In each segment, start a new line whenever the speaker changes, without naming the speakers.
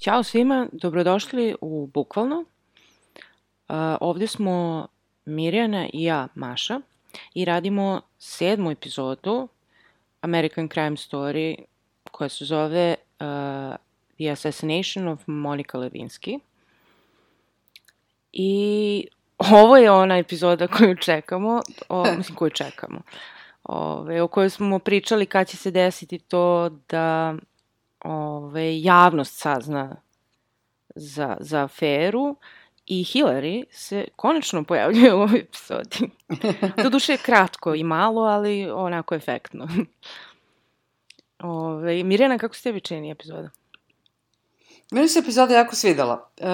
Ćao svima, dobrodošli u Bukvalno. Uh, ovde smo Mirjana i ja, Maša, i radimo sedmu epizodu American Crime Story koja se zove uh, The Assassination of Monica Lewinsky. I ovo je ona epizoda koju čekamo, o, mislim koju čekamo, ove, o kojoj smo pričali kad će se desiti to da ove, javnost sazna za, za aferu i Hillary se konačno pojavljuje u ovoj epizodi. Doduše kratko i malo, ali onako efektno. Ove, Mirjana, kako se tebi čini epizoda?
Meni se epizoda jako svidela. E,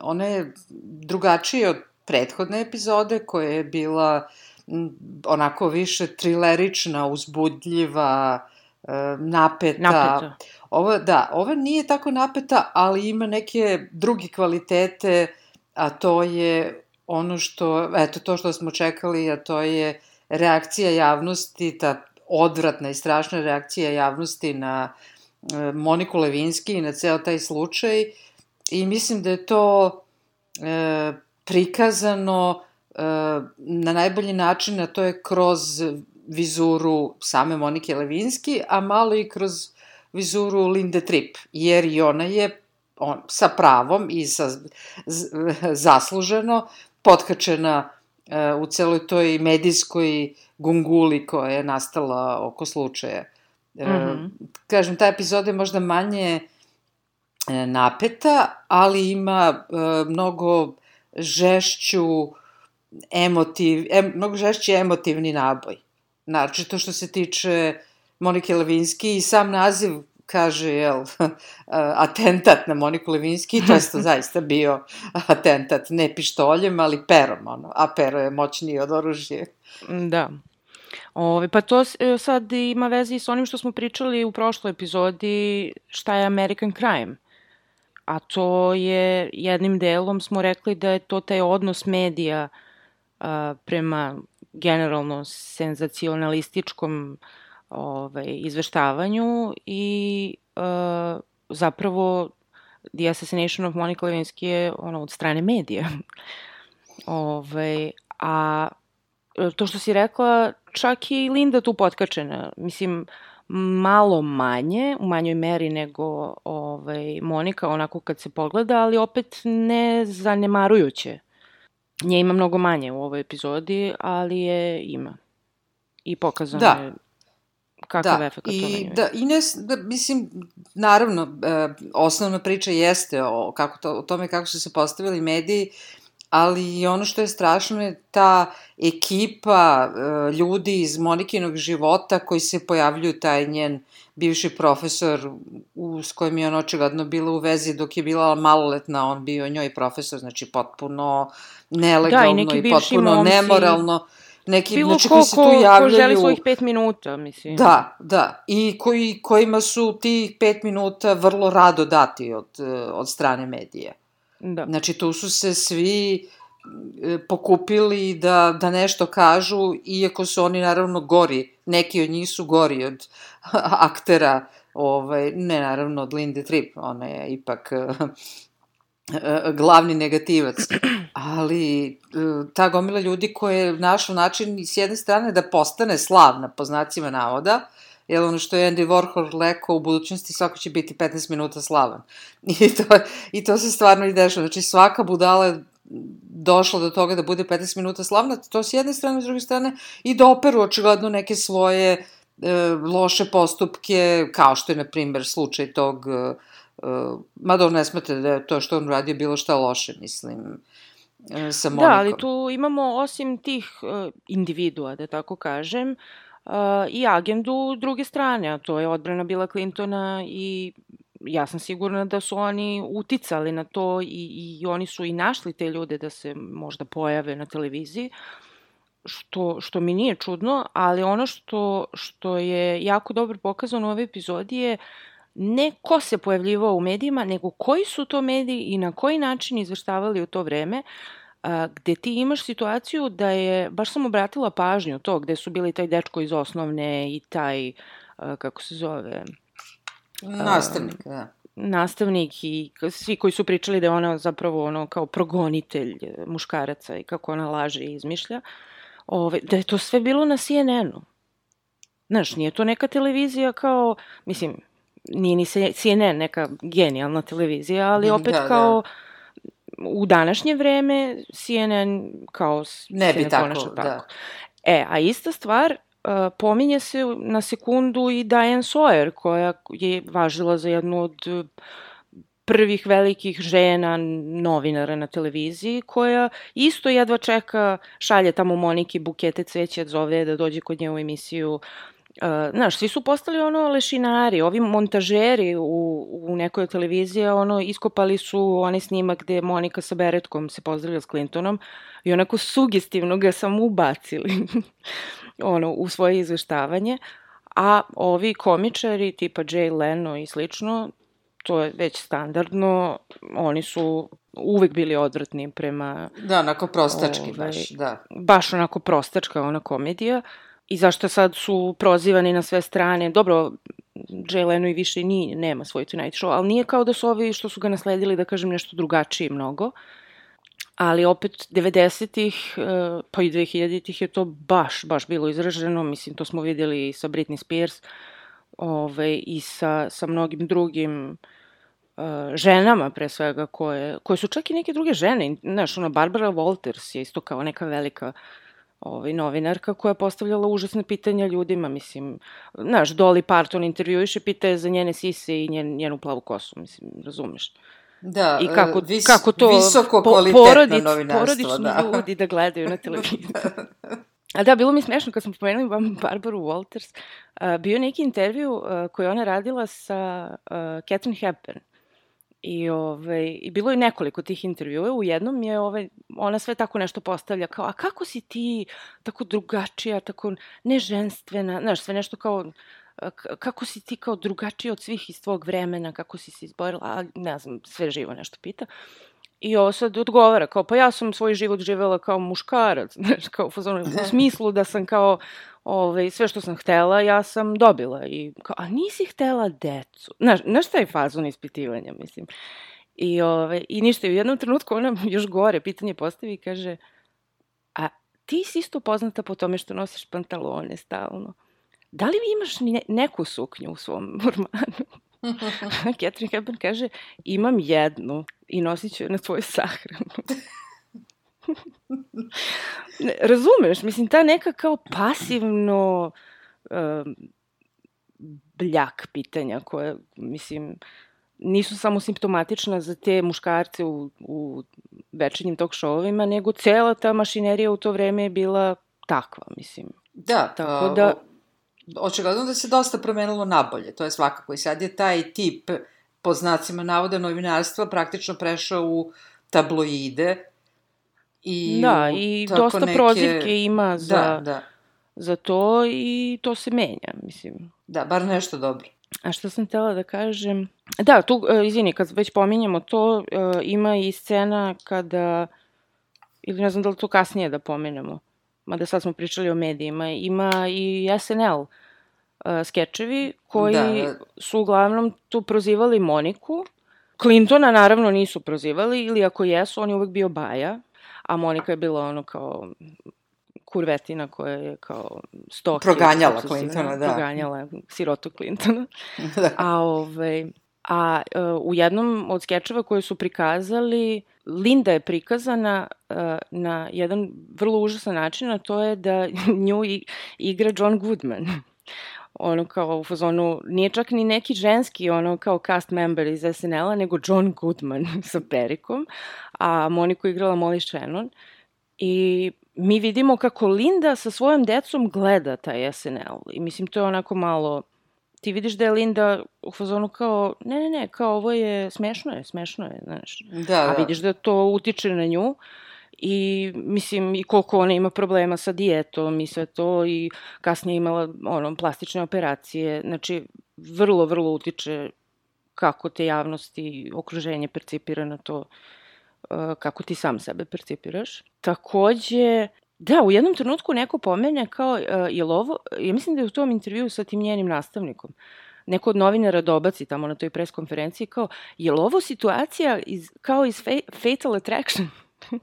ona je drugačija od prethodne epizode koja je bila onako više trilerična, uzbudljiva, e, napeta.
Napeta.
Ovo, da, ova nije tako napeta, ali ima neke druge kvalitete, a to je ono što, eto to što smo čekali, a to je reakcija javnosti, ta odvratna i strašna reakcija javnosti na e, Moniku Levinski i na ceo taj slučaj. I mislim da je to e, prikazano e, na najbolji način, a to je kroz vizuru same Monike Levinski, a malo i kroz vizuru Linde Tripp, jer i ona je on, sa pravom i sa z, zasluženo potkačena e, u celoj toj medijskoj gunguli koja je nastala oko slučaja. E, mm -hmm. Kažem, ta epizoda je možda manje e, napeta, ali ima e, mnogo žešću emotiv, em, mnogo žešći emotivni naboj. Znači, to što se tiče Monike Levinski i sam naziv kaže, jel, atentat na Moniku Levinski, to je to zaista bio atentat, ne pištoljem, ali perom, ono, a pero je moćniji od oružje.
Da. Ove, pa to e, sad ima veze i s onim što smo pričali u prošloj epizodi šta je American Crime. A to je, jednim delom smo rekli da je to taj odnos medija a, prema generalno senzacionalističkom ovaj, izveštavanju i uh, zapravo The Assassination of Monica Lewinsky je ono, od strane medija. ovaj, a to što si rekla, čak i Linda tu potkačena. Mislim, malo manje, u manjoj meri nego ovaj, Monika, onako kad se pogleda, ali opet ne zanemarujuće. Nje ima mnogo manje u ovoj epizodi, ali je ima. I pokazano
da.
je kakav
da,
efekt to
i, da, i ne, da, mislim, naravno, e, osnovna priča jeste o, kako to, o tome kako su se postavili mediji, ali i ono što je strašno je ta ekipa e, ljudi iz Monikinog života koji se pojavljuju, taj njen bivši profesor u, s kojim je on očigledno bila u vezi dok je bila maloletna, on bio njoj profesor, znači potpuno nelegalno
da, i,
i potpuno
momci...
nemoralno neki,
Bilo
znači,
ko,
koji se tu javljaju...
ko želi svojih pet minuta, mislim.
Da, da. I koji, kojima su ti pet minuta vrlo rado dati od, od strane medija.
Da.
Znači, tu su se svi e, pokupili da, da nešto kažu, iako su oni naravno gori, neki od njih su gori od aktera, ovaj, ne naravno od Linde Tripp, ona je ipak E, glavni negativac, ali e, ta gomila ljudi koja je našla način s jedne strane da postane slavna po znacima navoda, jer ono što je Andy Warhol rekao u budućnosti svako će biti 15 minuta slavan. I to, i to se stvarno i dešava. Znači svaka budala je došla do toga da bude 15 minuta slavna, to s jedne strane, s druge strane, i da operu očigledno neke svoje e, loše postupke, kao što je, na primer, slučaj tog e, mada on ne smete da je to što on radio bilo šta loše, mislim, uh, sa Monikom.
Da, ali tu imamo osim tih uh, individua, da tako kažem, uh, i agendu druge strane, a to je odbrana Bila Clintona i ja sam sigurna da su oni uticali na to i, i oni su i našli te ljude da se možda pojave na televiziji, što, što mi nije čudno, ali ono što, što je jako dobro pokazano u ovoj epizodi je ne ko se pojavljivao u medijima, nego koji su to mediji i na koji način izveštavali u to vreme, a, gde ti imaš situaciju da je, baš sam obratila pažnju to, gde su bili taj dečko iz osnovne i taj, a, kako se zove,
Nastavnik, da.
nastavnik i svi koji su pričali da je ona zapravo ono kao progonitelj muškaraca i kako ona laže i izmišlja, ove, da je to sve bilo na CNN-u. Znaš, nije to neka televizija kao, mislim, nije ni CNN neka genijalna televizija, ali opet
Da, da.
kao u današnje vreme CNN kao
Ne
se
bi tako,
ponaša
da.
E, a ista stvar, uh, pominje se na sekundu i Diane Sawyer, koja je važila za jednu od prvih velikih žena novinara na televiziji, koja isto jedva čeka, šalje tamo Moniki bukete cveća, zove da dođe kod nje u emisiju. Uh, znaš, svi su postali ono lešinari, ovi montažeri u, u nekoj televiziji, ono, iskopali su onaj snimak gde Monika sa Beretkom se pozdravlja s Clintonom i onako sugestivno ga samo ubacili ono, u svoje izveštavanje, a ovi komičari tipa Jay Leno i slično, to je već standardno, oni su uvek bili odvratni prema
Da, onako prostački
Ovaj,
baš, da.
baš onako prostačka ona komedija i zašto sad su prozivani na sve strane. Dobro, Jay Leno i više ni, nema svoj Tonight Show, ali nije kao da su ovi što su ga nasledili, da kažem, nešto drugačije mnogo. Ali opet 90-ih, eh, pa i 2000-ih je to baš, baš bilo izraženo. Mislim, to smo videli i sa Britney Spears ovaj, i sa, sa mnogim drugim uh, ženama pre svega koje, koje su čak i neke druge žene, znaš, ona Barbara Walters je isto kao neka velika ovaj, novinarka koja je postavljala užasne pitanja ljudima, mislim, znaš, Dolly Parton intervjuiše, pita je za njene sise i njen, njenu plavu kosu, mislim, razumeš.
Da,
I kako,
e, vis,
kako to
visoko
po-
kvalitetno
porodic,
novinarstvo,
porodični
da.
ljudi da gledaju na televiziji. A da, bilo mi smešno kad smo spomenuli Bar- Barbaru Walters. Uh, bio neki intervju uh, koji ona radila sa uh, Catherine Hepburn. I, ovaj, I bilo je nekoliko tih intervjua. U jednom je ovaj, ona sve tako nešto postavlja kao, a kako si ti tako drugačija, tako neženstvena, znaš, sve nešto kao, kako si ti kao drugačija od svih iz tvog vremena, kako si se izborila, a ne znam, sve živo nešto pita. I ovo sad odgovara, kao, pa ja sam svoj život živela kao muškarac, znaš, kao u, u smislu da sam kao, ovaj, sve što sam htela, ja sam dobila. I kao, a nisi htela decu? Znaš, znaš šta je fazon ispitivanja, mislim. I, ovaj, I ništa, i u jednom trenutku ona još gore pitanje postavi i kaže, a ti si isto poznata po tome što nosiš pantalone stalno. Da li imaš ne- neku suknju u svom ormanu? Catherine Hepburn kaže, imam jednu i nosit ću je na svoju sahranu. Ne, razumeš, mislim, ta neka kao pasivno um, bljak pitanja koje, mislim, nisu samo simptomatična za te muškarce u, u večernjim talk showovima, nego cela ta mašinerija u to vreme je bila takva, mislim.
Da,
Tako da-
očigledno da se dosta promenilo nabolje, to je svakako. I sad je taj tip, po znacima navoda novinarstva, praktično prešao u tabloide. I
da,
u
i dosta
neke...
prozivke ima za,
Da, da,
za to i to se menja, mislim.
da, bar nešto dobro.
A što sam htela da kažem? Da, tu, e, izvini, kad već pominjemo to, e, ima i scena kada, ili ne znam da li to kasnije da pomenemo, mada sad smo pričali o medijima, ima i SNL e, skečevi koji
Da, da.
su uglavnom tu prozivali Moniku. Clintona naravno nisu prozivali, ili ako jesu, on je uvek bio baja, a Monika je bila ono kao kurvetina koja je kao stoke.
Proganjala
se
Clintona, da.
Proganjala sirotu Clintona.
da.
A, ovaj, a e, u jednom od skečeva koje su prikazali, Linda je prikazana uh, na jedan vrlo užasan način, a to je da nju igra John Goodman. ono kao u fazonu, nije čak ni neki ženski ono kao cast member iz SNL-a, nego John Goodman sa perikom, a Moniku igrala Molly Shannon. I mi vidimo kako Linda sa svojom decom gleda taj SNL. I mislim, to je onako malo ti vidiš da je Linda u fazonu kao, ne, ne, ne, kao ovo je, smešno je, smešno je, znaš.
Da,
A
da.
vidiš da to utiče na nju i mislim i koliko ona ima problema sa dijetom i sve to i kasnije imala ono plastične operacije znači vrlo vrlo utiče kako te javnost i okruženje percipira na to uh, kako ti sam sebe percipiraš. Takođe, da, u jednom trenutku neko pomene kao, uh, je li ovo, ja mislim da je u tom intervju sa tim njenim nastavnikom, neko od novinara dobaci tamo na toj pres konferenciji kao, je li ovo situacija iz, kao iz fa Fatal Attraction?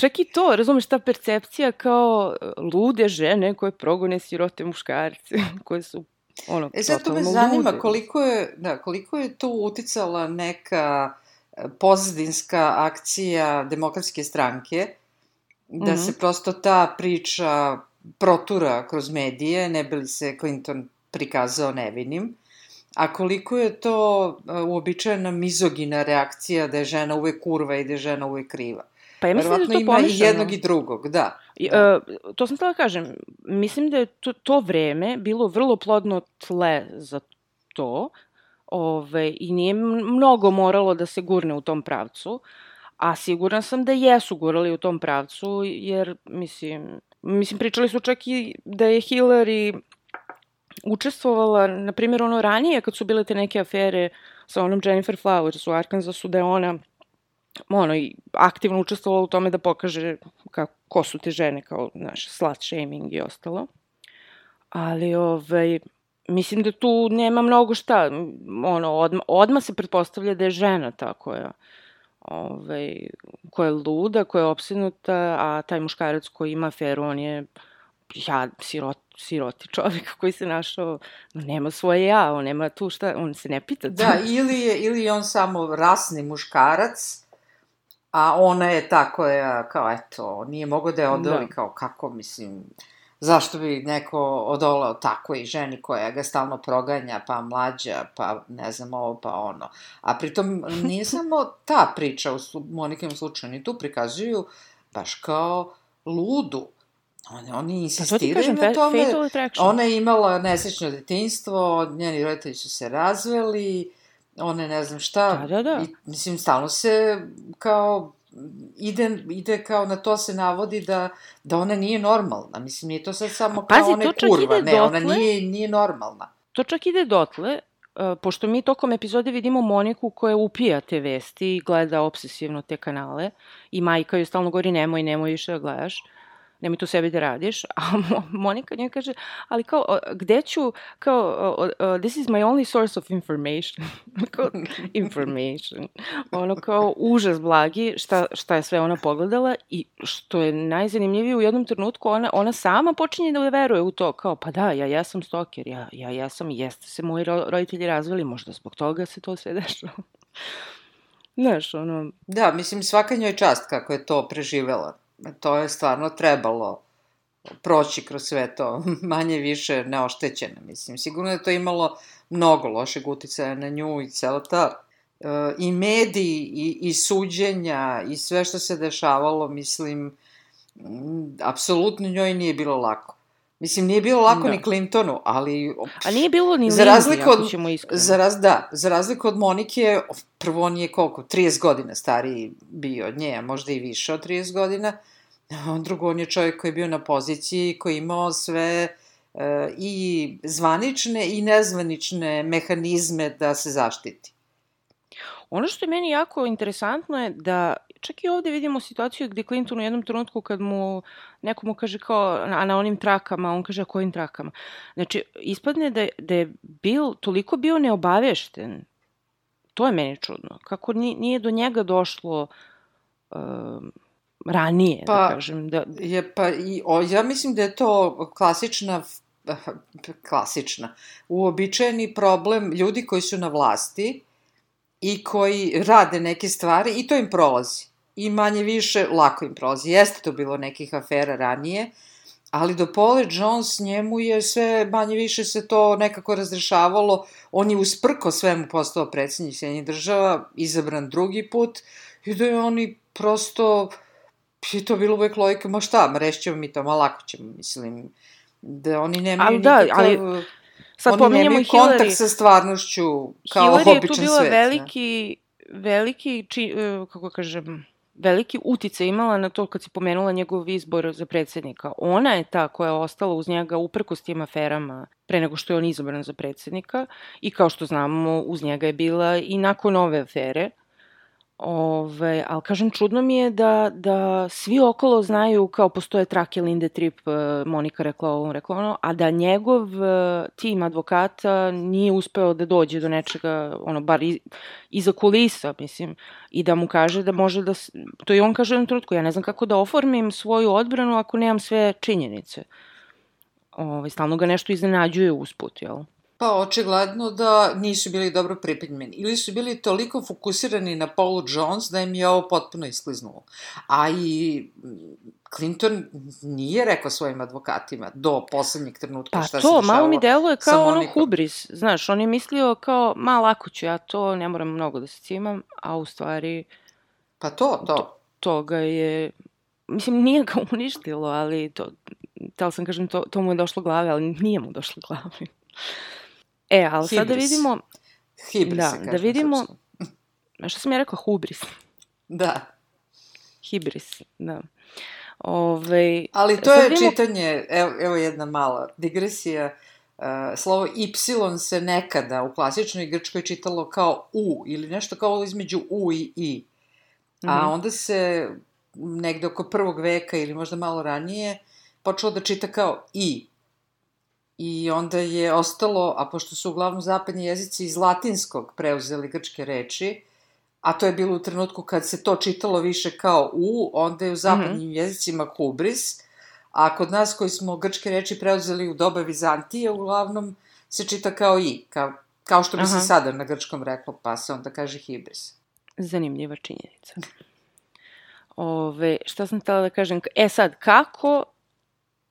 Čak i to, razumeš, ta percepcija kao uh, lude žene koje progone sirote muškarce, koje su ono,
E sad to me zanima
lude.
koliko je, da, koliko je tu uticala neka e, pozadinska akcija demokratske stranke, da
Mhm.
se prosto ta priča protura kroz medije, ne bi li se Clinton prikazao nevinim, a koliko je to e, uobičajena mizogina reakcija da je žena uvek kurva i da je žena uvek kriva.
Pa ja mislim da je
Verovatno
to
ima
pomešano.
i jednog i drugog, da.
I,
Da.
uh, to sam htela da kažem. Mislim da je to, to vreme bilo vrlo plodno tle za to ove, i nije mnogo moralo da se gurne u tom pravcu, a sigurna sam da jesu gurali u tom pravcu, jer, mislim, mislim pričali su čak i da je Hillary učestvovala, na primjer, ono ranije kad su bile te neke afere sa onom Jennifer Flowers u Arkansasu, da je ona ono, aktivno učestvovala u tome da pokaže kako, ko su te žene, kao, znaš, slut shaming i ostalo. Ali, ovaj, mislim da tu nema mnogo šta, ono, odma, odma se pretpostavlja da je žena ta koja, ovaj, koja je luda, koja je opsednuta, a taj muškarac koji ima aferu, on je ja, sirot, siroti čovjek koji se našao, nema svoje ja, on nema tu šta, on se ne pita.
Da, ili je, ili je on samo rasni muškarac, a ona je ta koja, kao, eto, nije mogo da je odoli,
Da.
kao, kako, mislim, zašto bi neko odolao takvoj ženi koja ga stalno proganja, pa mlađa, pa ne znam ovo, pa ono. A pritom nije samo ta priča u Monikinom slučaju, ni tu prikazuju baš kao ludu. Oni, oni
Pa to
insistiraju
kažem,
na tome. Ona je imala nesrećno detinjstvo, njeni roditelji su se razveli, one ne znam šta.
Da, da, da.
I, mislim, stalno se kao ide, ide kao na to se navodi da, da ona nije normalna. Mislim, nije to sad samo kao
Pazi,
ona je kurva. Ne, ona
dotle-
nije, nije normalna.
To čak ide dotle, uh, pošto mi tokom epizode vidimo Moniku koja upija te vesti i gleda obsesivno te kanale i majka joj stalno govori nemoj, nemoj više da gledaš, nemoj to sebi da radiš, a Mo- Monika njoj kaže, ali kao, gde ću, kao, this is my only source of information, kao, information, ono kao užas blagi šta, šta je sve ona pogledala i što je najzanimljivije u jednom trenutku ona, ona sama počinje da veruje u to kao pa da ja jesam stoker ja, ja jesam jeste se moji ro- roditelji razveli možda zbog toga se to sve dešava. Znaš, ono,
Da, mislim, svaka njoj čast kako je to preživela. To je stvarno trebalo proći kroz sve to, manje više neoštećena, mislim. Sigurno je to imalo mnogo lošeg uticaja na nju i cela ta e, i mediji i, i suđenja i sve što se dešavalo, mislim, apsolutno njoj nije bilo lako. Mislim, nije bilo lako
Da.
ni Clintonu, ali...
a nije bilo ni
Za razliku od-
ćemo iskreno.
Za raz, da, za razliku od Monike, prvo on je koliko, 30 godina stariji bio od nje, možda i više od 30 godina, drugo, on je čovjek koji je bio na poziciji, koji je imao sve e, i zvanične i nezvanične mehanizme da se zaštiti.
Ono što je meni jako interesantno je da čak i ovde vidimo situaciju gde Clinton u jednom trenutku kad mu neko mu kaže kao, a na onim trakama, on kaže a kojim trakama. Znači, ispadne da, da je Bill toliko bio neobavešten, to je meni čudno, kako ni- nije do njega došlo um, ranije,
Pa,
da kažem. Da,
Je, pa, i, o, ja mislim da je to klasična klasična, uobičajeni problem ljudi koji su na vlasti i koji rade neke stvari i to im prolazi. I manje više lako im prolazi. Jeste to bilo nekih afera ranije, ali do Paule Jones njemu je sve manje više se to nekako razrešavalo. On je usprko svemu postao predsednik Sjedinjenih država, izabran drugi put i da je oni prosto je to bilo uvek logika, ma šta, rešćemo mi to, ma lako ćemo, mislim, da oni nemaju
Ali da,
nikakav...
ali- Sad
Oni nemaju
Hillary.
kontakt sa stvarnošću kao
Hillary je
običan
tu bila
svet. ne?
veliki, veliki, či, e, kako kažem, veliki utice imala na to kad si pomenula njegov izbor za predsednika. Ona je ta koja je ostala uz njega uprkos tim aferama pre nego što je on izabran za predsednika i kao što znamo uz njega je bila i nakon ove afere. Ove, ali kažem, čudno mi je da, da svi okolo znaju kao postoje trake Linde Trip, e, Monika rekla ovo, rekla ono, a da njegov e, tim advokata nije uspeo da dođe do nečega, ono, bar iz, iza kulisa, mislim, i da mu kaže da može da, to i on kaže u jednom ja ne znam kako da oformim svoju odbranu ako nemam sve činjenice. Ove, stalno ga nešto iznenađuje usput, jel?
Pa očigledno da nisu bili dobro pripremljeni. Ili su bili toliko fokusirani na Paulu Jones da im je ovo potpuno iskliznulo. A i mm, Clinton nije rekao svojim advokatima do poslednjeg trenutka
Pa
šta se
to,
dešavalo.
malo mi deluje kao ono hubris, znaš, on je mislio kao, ma lako ću ja to, ne moram mnogo da se cimam, a u stvari
Pa to, to.
to ga je, mislim, nije ga uništilo, ali to, tela sam kažem, to, to mu je došlo glave, ali nije mu došlo glave. E, ali sad da
Hibris.
vidimo,
Hibris
Da,
se
da vidimo-
srpskom.
a šta sam ja rekla, hubris,
Da.
hibris, da. Ove,
Ali to je
vidimo-
čitanje, evo, evo jedna mala digresija, uh, slovo Y se nekada u klasičnoj grčkoj čitalo kao U ili nešto kao između U i I. A
Mhm.
onda se negde oko prvog veka ili možda malo ranije počelo da čita kao I. I onda je ostalo, a pošto su uglavnom zapadni jezici iz latinskog preuzeli grčke reči, a to je bilo u trenutku kad se to čitalo više kao U, onda je u zapadnim jezicima hubris, a kod nas koji smo grčke reči preuzeli u doba Vizantije, uglavnom se čita kao I, kao, kao što bi se
Aha.
sada na grčkom reklo, pa se onda kaže hibris.
zanimljiva činjenica. Ove, šta sam htela da kažem? E sad, kako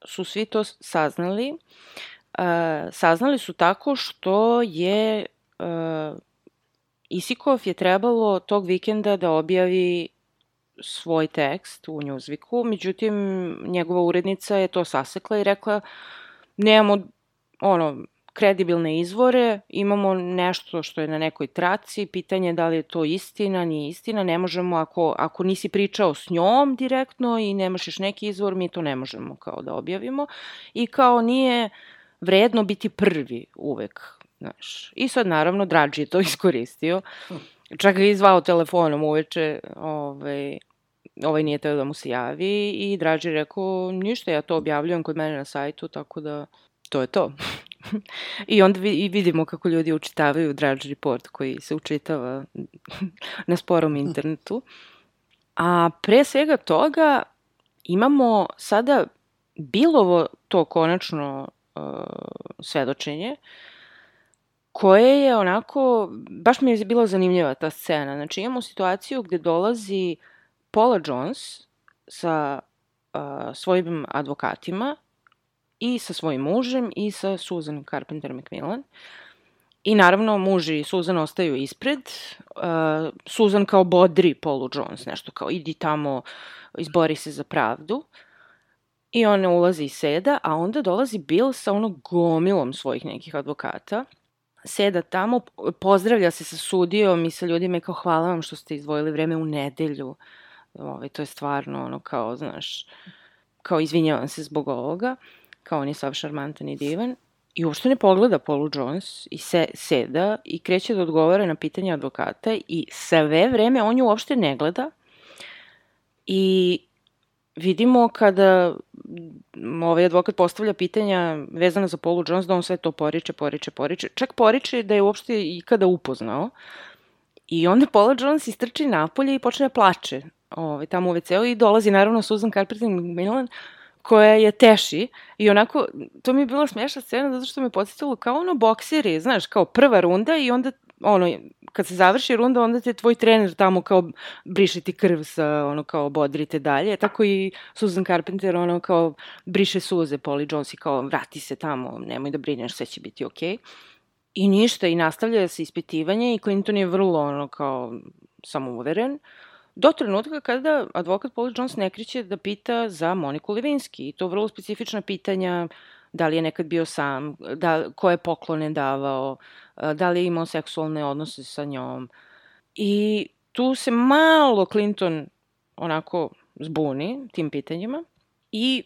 su svi to saznali? E, saznali su tako što je e, Isikov je trebalo tog vikenda da objavi svoj tekst u Newsweeku, međutim njegova urednica je to sasekla i rekla nemamo ono kredibilne izvore, imamo nešto što je na nekoj traci, pitanje je da li je to istina, nije istina, ne možemo, ako, ako nisi pričao s njom direktno i nemaš još neki izvor, mi to ne možemo kao da objavimo. I kao nije vredno biti prvi uvek, znaš. I sad naravno Drađi je to iskoristio, čak je zvao telefonom uveče, ovaj, ovaj nije teo da mu se javi i Draži je rekao, ništa, ja to objavljujem kod mene na sajtu, tako da to je to. I onda vi, i vidimo kako ljudi učitavaju Drudge Report koji se učitava na sporom internetu. A pre svega toga imamo sada Bilovo to konačno uh, svedočenje koje je onako, baš mi je bila zanimljiva ta scena. Znači imamo situaciju gde dolazi Paula Jones sa uh, svojim advokatima i sa svojim mužem i sa Susan Carpenter McMillan. I naravno muž i Susan ostaju ispred. Uh, Susan kao bodri Paulu Jones, nešto kao idi tamo, izbori se za pravdu. I ona ulazi i seda, a onda dolazi Bill sa ono gomilom svojih nekih advokata. Seda tamo, pozdravlja se sa sudijom i sa ljudima i kao hvala vam što ste izdvojili vreme u nedelju. Ovaj, to je stvarno ono kao, znaš, kao izvinjavam se zbog ovoga, kao on je sav šarmantan i divan. I uopšte ne pogleda Paulu Jones i se, seda i kreće da odgovara na pitanje advokata i sve vreme on ju uopšte ne gleda i vidimo kada ovaj advokat postavlja pitanja vezana za Paulu Jones, da on sve to poriče, poriče, poriče. Čak poriče da je uopšte ikada upoznao. I onda Paula Jones istrči napolje i počne da plače ovaj, tamo u WC-u i dolazi naravno Susan Carpenter Milan koja je teši i onako, to mi je bila smiješna scena zato što me podsjetilo kao ono bokseri, znaš, kao prva runda i onda ono, kad se završi runda, onda te tvoj trener tamo kao briše ti krv sa, ono, kao bodrite dalje. Tako i Susan Carpenter, ono, kao briše suze Polly Jones i kao vrati se tamo, nemoj da brineš, sve će biti okej. Okay. I ništa, i nastavlja se ispitivanje i Clinton je vrlo, ono, kao samouveren. Do trenutka kada advokat Paul Jones ne kreće da pita za Moniku Levinski. I to vrlo specifična pitanja da li je nekad bio sam, da, ko je poklone davao, e, da li je imao seksualne odnose sa njom. I tu se malo Clinton onako zbuni tim pitanjima i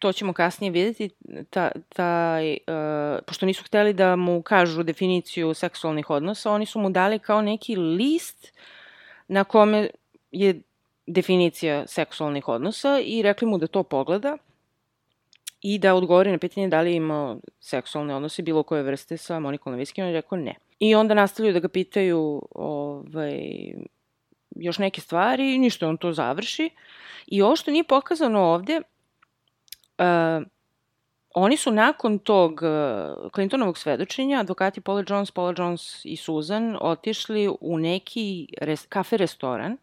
to ćemo kasnije videti, ta, taj, uh, pošto nisu hteli da mu kažu definiciju seksualnih odnosa, oni su mu dali kao neki list na kome je definicija seksualnih odnosa i rekli mu da to pogleda i da odgovori na pitanje da li je imao seksualne odnose bilo koje vrste sa Monikom Levinsky, on je rekao ne. I onda nastavljaju da ga pitaju ovaj, još neke stvari, ništa, on to završi. I ovo što nije pokazano ovde, uh, oni su nakon tog uh, Clintonovog svedočenja, advokati Paula Jones, Paula Jones i Susan, otišli u neki res, kafe restoran,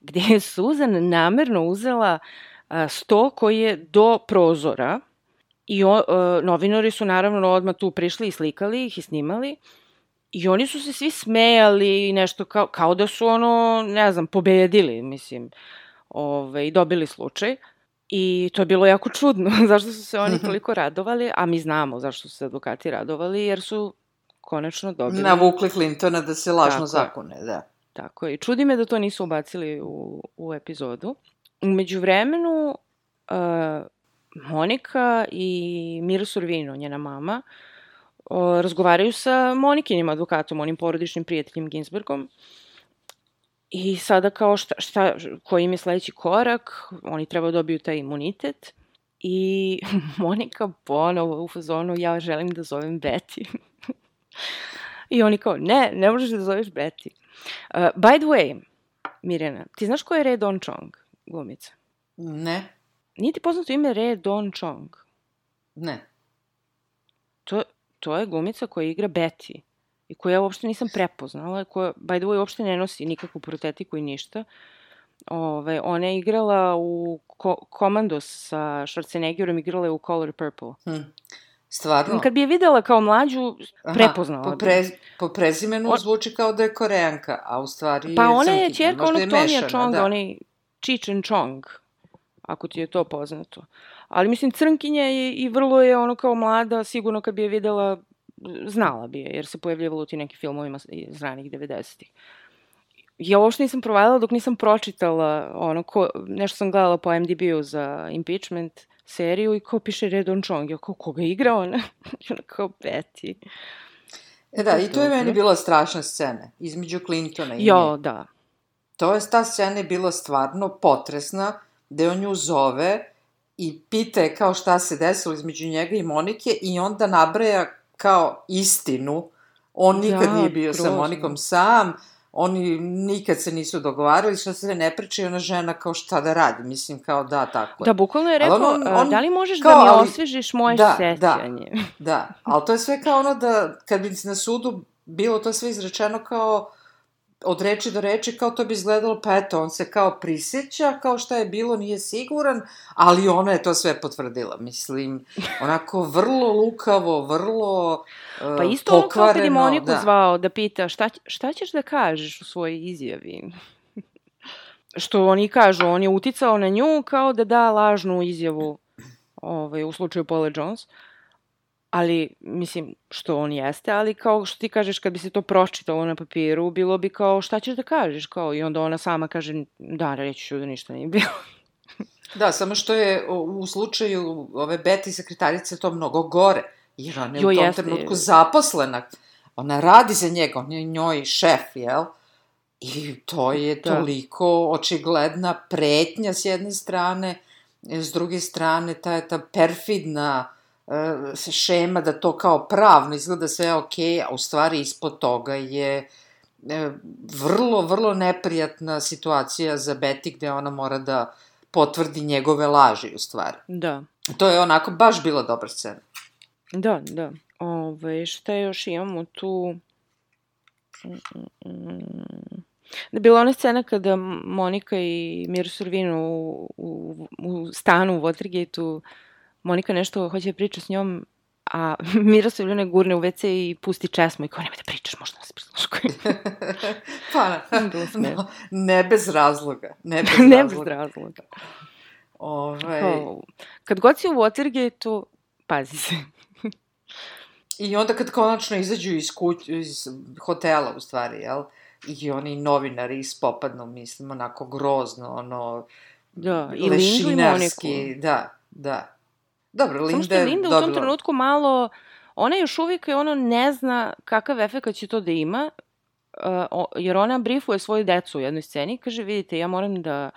gde je Susan namerno uzela uh, sto koji je do prozora i o, uh, novinari su naravno odmah tu prišli i slikali ih i snimali I oni su se svi smejali i nešto kao, kao da su ono, ne znam, pobedili, mislim, ove, i dobili slučaj. I to je bilo jako čudno, zašto su se oni toliko radovali, a mi znamo zašto su se advokati radovali, jer su konačno dobili...
Navukli Clintona da se lažno
Tako.
zakone, da.
Tako je. I čudi me da to nisu ubacili u, u epizodu. Umeđu vremenu, uh, Monika i Mira Sorvino, njena mama, o, razgovaraju sa Monikinim advokatom, onim porodičnim prijateljem Ginsbergom. I sada kao šta, šta, koji im je sledeći korak, oni treba da dobiju taj imunitet. I Monika ponovo u fazonu, ja želim da zovem Betty. I oni kao, ne, ne možeš da zoveš Betty. Uh, by the way, Mirjana, ti znaš ko je Red Don Chong, glumica?
Ne,
Nije ti poznato ime Red Don Chong?
ne.
To, to je glumica koja igra Betty i koja ja uopšte nisam prepoznala, koja, by the way, uopšte ne nosi nikakvu protetiku i ništa. Ove, ona je igrala u ko Komandos sa Schwarzeneggerom, igrala je u Color Purple.
Hm. Stvarno?
Kad bi je videla kao mlađu,
Aha,
prepoznala
po, pre, po prezimenu
On-
zvuči kao da je koreanka, a u stvari
Pa
je
ona je čerka onog Tonija Chonga,
da.
onaj Cheech and Chong, ako ti je to poznato. Ali mislim, crnkinja je i vrlo je ono kao mlada, sigurno kad bi je videla, znala bi je, jer se pojavljivala u ti nekim filmovima iz ranih 90-ih. Ja uopšte nisam provalila dok nisam pročitala ono, ko, nešto sam gledala po MDB-u za impeachment seriju i ko piše Redon Chong, ja kao, koga igra ona? I ona kao Betty.
E da, i to je meni bila strašna scena, između Clintona i
Jo,
nje.
da.
To je, ta scena je bila stvarno potresna, gde on nju zove i pita je kao šta se desilo između njega i Monike i onda nabraja kao istinu. On nikad
Da,
nije bio sa
grozno.
Monikom sam, oni nikad se nisu dogovarali, šta se ne priča i ona žena kao šta da radi, mislim kao da, tako je.
Da, bukvalno je rekao,
on-
"A,
on-
da li možeš
kao,
da mi
ali-
osvežiš moje
da, da.
sećanje?
Da, ali to je sve kao ono da, kad bi na sudu bilo to sve izrečeno kao od reči do reči, kao to bi izgledalo, pa eto, on se kao prisjeća, kao šta je bilo, nije siguran, ali ona je to sve potvrdila, mislim, onako vrlo lukavo, vrlo uh,
Pa isto ono kao kad je Moniku
da.
zvao da pita šta, šta ćeš da kažeš u svojoj izjavi? Što oni kažu, on je uticao na nju kao da da lažnu izjavu ovaj, u slučaju Paula Jones. Ali, mislim, što on jeste, ali kao što ti kažeš, kad bi se to pročitalo na papiru, bilo bi kao šta ćeš da kažeš, kao i onda ona sama kaže, da, reći ću da ništa nije bilo.
Da, samo što je u, slučaju ove Betty sekretarice to mnogo gore, jer ona je
Jo,
u tom
jeste.
trenutku zaposlena. Ona radi za njega, on je njoj šef, jel? I to je
Da.
toliko očigledna pretnja s jedne strane, s druge strane ta, ta perfidna e, šema da to kao pravno izgleda sve ok, a u stvari ispod toga je e, vrlo, vrlo neprijatna situacija za Betty gde ona mora da potvrdi njegove laži u stvari.
Da.
To je onako baš bila dobra scena.
Da, da. Ove, šta još imamo tu? Da bila ona scena kada Monika i Mir Survinu u, u, u stanu u Watergate-u, Monika nešto hoće da priča s njom, a Mira Survina je gurne u WC i pusti česmu i kao nemoj da pričaš, možda nas prisluškuju.
pa,
Bilo smešno.
no, ne bez razloga. Ne bez
ne bez
razloga.
razloga.
Ovaj,
kad god si u Watergate-u, pazi se.
I onda kad konačno izađu iz, kuć, iz hotela, u stvari, jel? I oni novinari ispopadnu, mislim, onako grozno, ono...
Da, i Lindu i Moniku.
Da, da. Dobro, Linda
Samo što je Linda dobila... u tom trenutku malo... Ona još uvijek ono ne zna kakav efekt će to da ima, uh, jer ona brifuje svoju decu u jednoj sceni, kaže, vidite, ja moram da,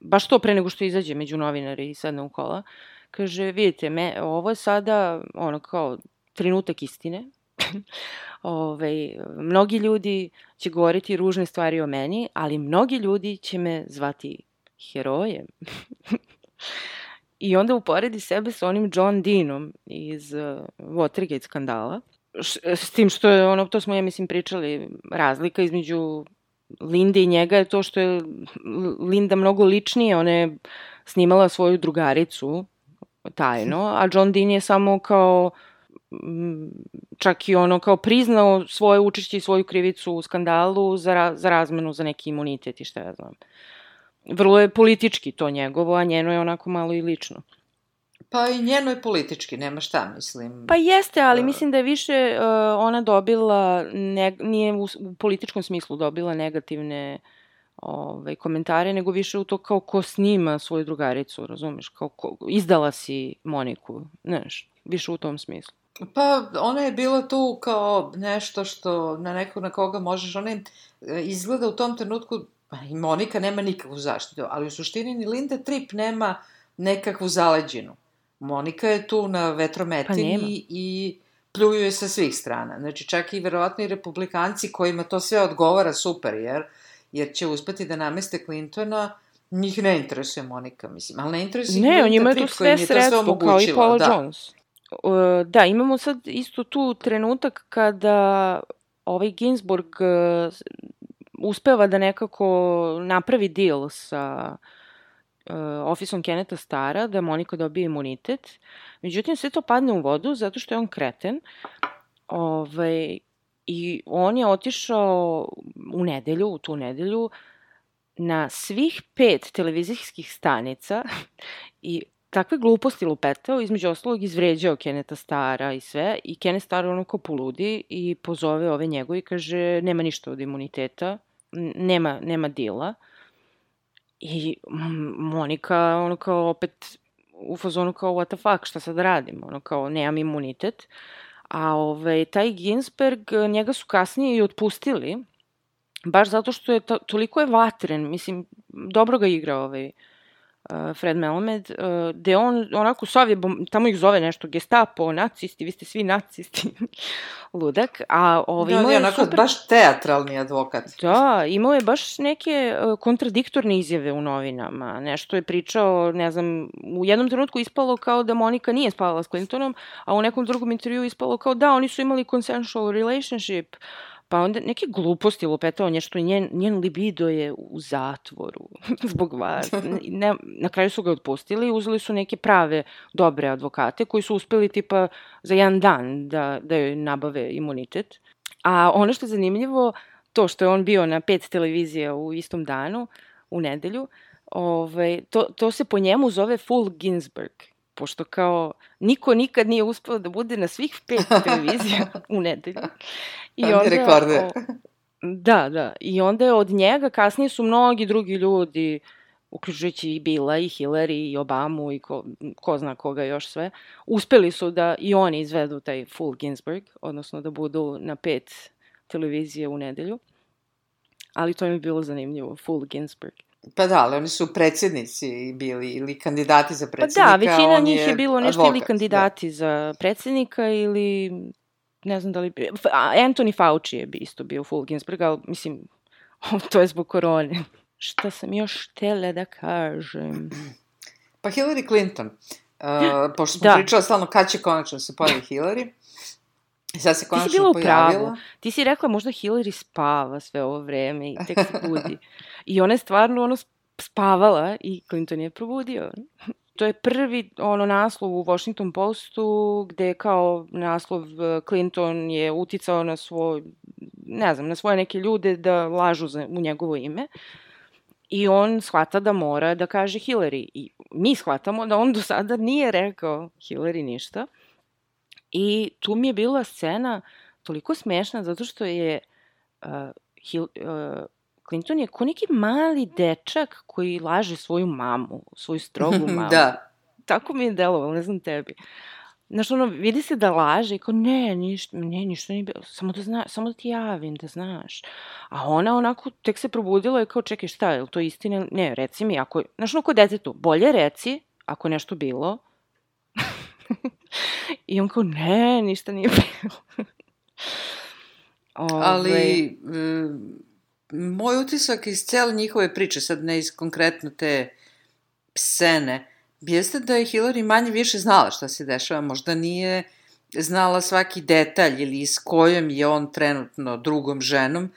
baš to pre nego što izađe među novinari i sadne u kola, kaže, vidite, me, ovo je sada, ono, kao, trenutak istine. Ove, mnogi ljudi će govoriti ružne stvari o meni, ali mnogi ljudi će me zvati herojem. I onda uporedi sebe sa onim John Deanom iz uh, Watergate skandala. Š, s tim što je ono, to smo ja mislim pričali, razlika između Linde i njega je to što je Linda mnogo ličnije, ona je snimala svoju drugaricu tajno, a John Dean je samo kao čak i ono kao priznao svoje učešće i svoju krivicu u skandalu za, ra, za razmenu za neki imunitet i šta ja znam. Vrlo je politički to njegovo, a njeno je onako malo i lično.
Pa i njeno je politički, nema šta, mislim.
Pa jeste, ali uh, mislim da je više uh, ona dobila, ne, nije u, u političkom smislu dobila negativne ovaj, komentare, nego više u to kao ko snima svoju drugaricu, razumeš? Kao ko, izdala si Moniku, znaš, više u tom smislu.
Pa, ona je bila tu kao nešto što na nekog na koga možeš, ona je, e, izgleda u tom trenutku, pa i Monika nema nikakvu zaštitu, ali u suštini ni Linda Tripp nema nekakvu zaleđinu. Monika je tu na vetrometini pa i pljuje sa svih strana. Znači, čak i verovatno i republikanci kojima to sve odgovara super, jer, jer će uspeti da nameste Clintona, njih ne interesuje Monika, mislim, ali ne interesuje
ne, on ima tu sve sredstvo, kao i Paula da. Jones. Da, imamo sad isto tu trenutak kada ovaj Ginsburg uh, uspeva da nekako napravi deal sa uh, ofisom Keneta Stara, da Monika dobije imunitet. Međutim, sve to padne u vodu zato što je on kreten. Ovaj, I on je otišao u nedelju, u tu nedelju, na svih pet televizijskih stanica i takve gluposti lupetao, između ostalog izvređao Keneta Stara i sve, i Kenneth Star ono ko poludi i pozove ove njegove i kaže nema ništa od imuniteta, nema, nema dila. I Monika, ono kao opet u fazonu kao what the fuck, šta sad radim, ono kao nemam imunitet. A ovaj, taj Ginsberg, njega su kasnije i otpustili, baš zato što je to, toliko je vatren, mislim, dobro ga igra ovaj, uh, Fred Melamed, uh, gde on onako sovje, tamo ih zove nešto gestapo, nacisti, vi ste svi nacisti, ludak, a ovaj
da, imao je onako super... baš teatralni advokat.
Da, imao je baš neke uh, kontradiktorne izjave u novinama, nešto je pričao, ne znam, u jednom trenutku ispalo kao da Monika nije spavala s Clintonom, a u nekom drugom intervju ispalo kao da, oni su imali consensual relationship, Pa onda neke gluposti lupetao nešto, njen, njen libido je u zatvoru zbog vas. Ne, na kraju su ga otpustili i uzeli su neke prave, dobre advokate koji su uspeli tipa za jedan dan da, da joj nabave imunitet. A ono što je zanimljivo, to što je on bio na pet televizija u istom danu, u nedelju, ovaj, to, to se po njemu zove Full Ginsberg pošto kao niko nikad nije uspeo da bude na svih pet televizija u nedelju.
I onda, rekorder.
Da, da. I onda je od njega kasnije su mnogi drugi ljudi, uključujući i Bila i Hillary i Obamu i ko, ko zna koga još sve, uspeli su da i oni izvedu taj full Ginsburg, odnosno da budu na pet televizije u nedelju. Ali to mi je bilo zanimljivo, full Ginsburg.
Pa da, ali oni su predsjednici bili ili kandidati za predsjednika.
Pa da, većina njih je, je bilo nešto advokat, ili da. kandidati da. za predsjednika ili ne znam da li... Anthony Fauci je bi isto bio full Ginsberg, ali mislim, to je zbog korone. Šta sam još htjela da kažem?
Pa Hillary Clinton. Uh, pošto smo da. pričala stalno kad će konačno se pojavi Hillary. Sad se konačno Ti si bila pojavila. pravu.
Ti si rekla možda Hillary spava sve ovo vreme i tek se budi. I ona je stvarno ono spavala i Clinton je probudio. To je prvi ono naslov u Washington Postu gde kao naslov e, Clinton je uticao na svoj, ne znam, na svoje neke ljude da lažu za, u njegovo ime. I on shvata da mora da kaže Hillary. I mi shvatamo da on do sada nije rekao Hillary ništa. I tu mi je bila scena toliko smešna zato što je uh, Hil, uh, Clinton je ko neki mali dečak koji laže svoju mamu, svoju strogu mamu.
da.
Tako mi je delovalo, ne znam tebi. Znaš, ono, vidi se da laže i kao, ne, ništa, ne, ništa nije bilo, samo da, zna, samo da ti javim, da znaš. A ona onako tek se probudila i kao, čekaj, šta, je li to istina? Ne, reci mi, ako, znaš, ono, ko detetu, bolje reci, ako je nešto bilo. I on kao, ne, ništa nije bilo.
Ove... Ali, moj utisak iz cele njihove priče, sad ne iz konkretno te scene, jeste da je Hillary manje više znala šta se dešava, možda nije znala svaki detalj ili s kojom je on trenutno drugom ženom,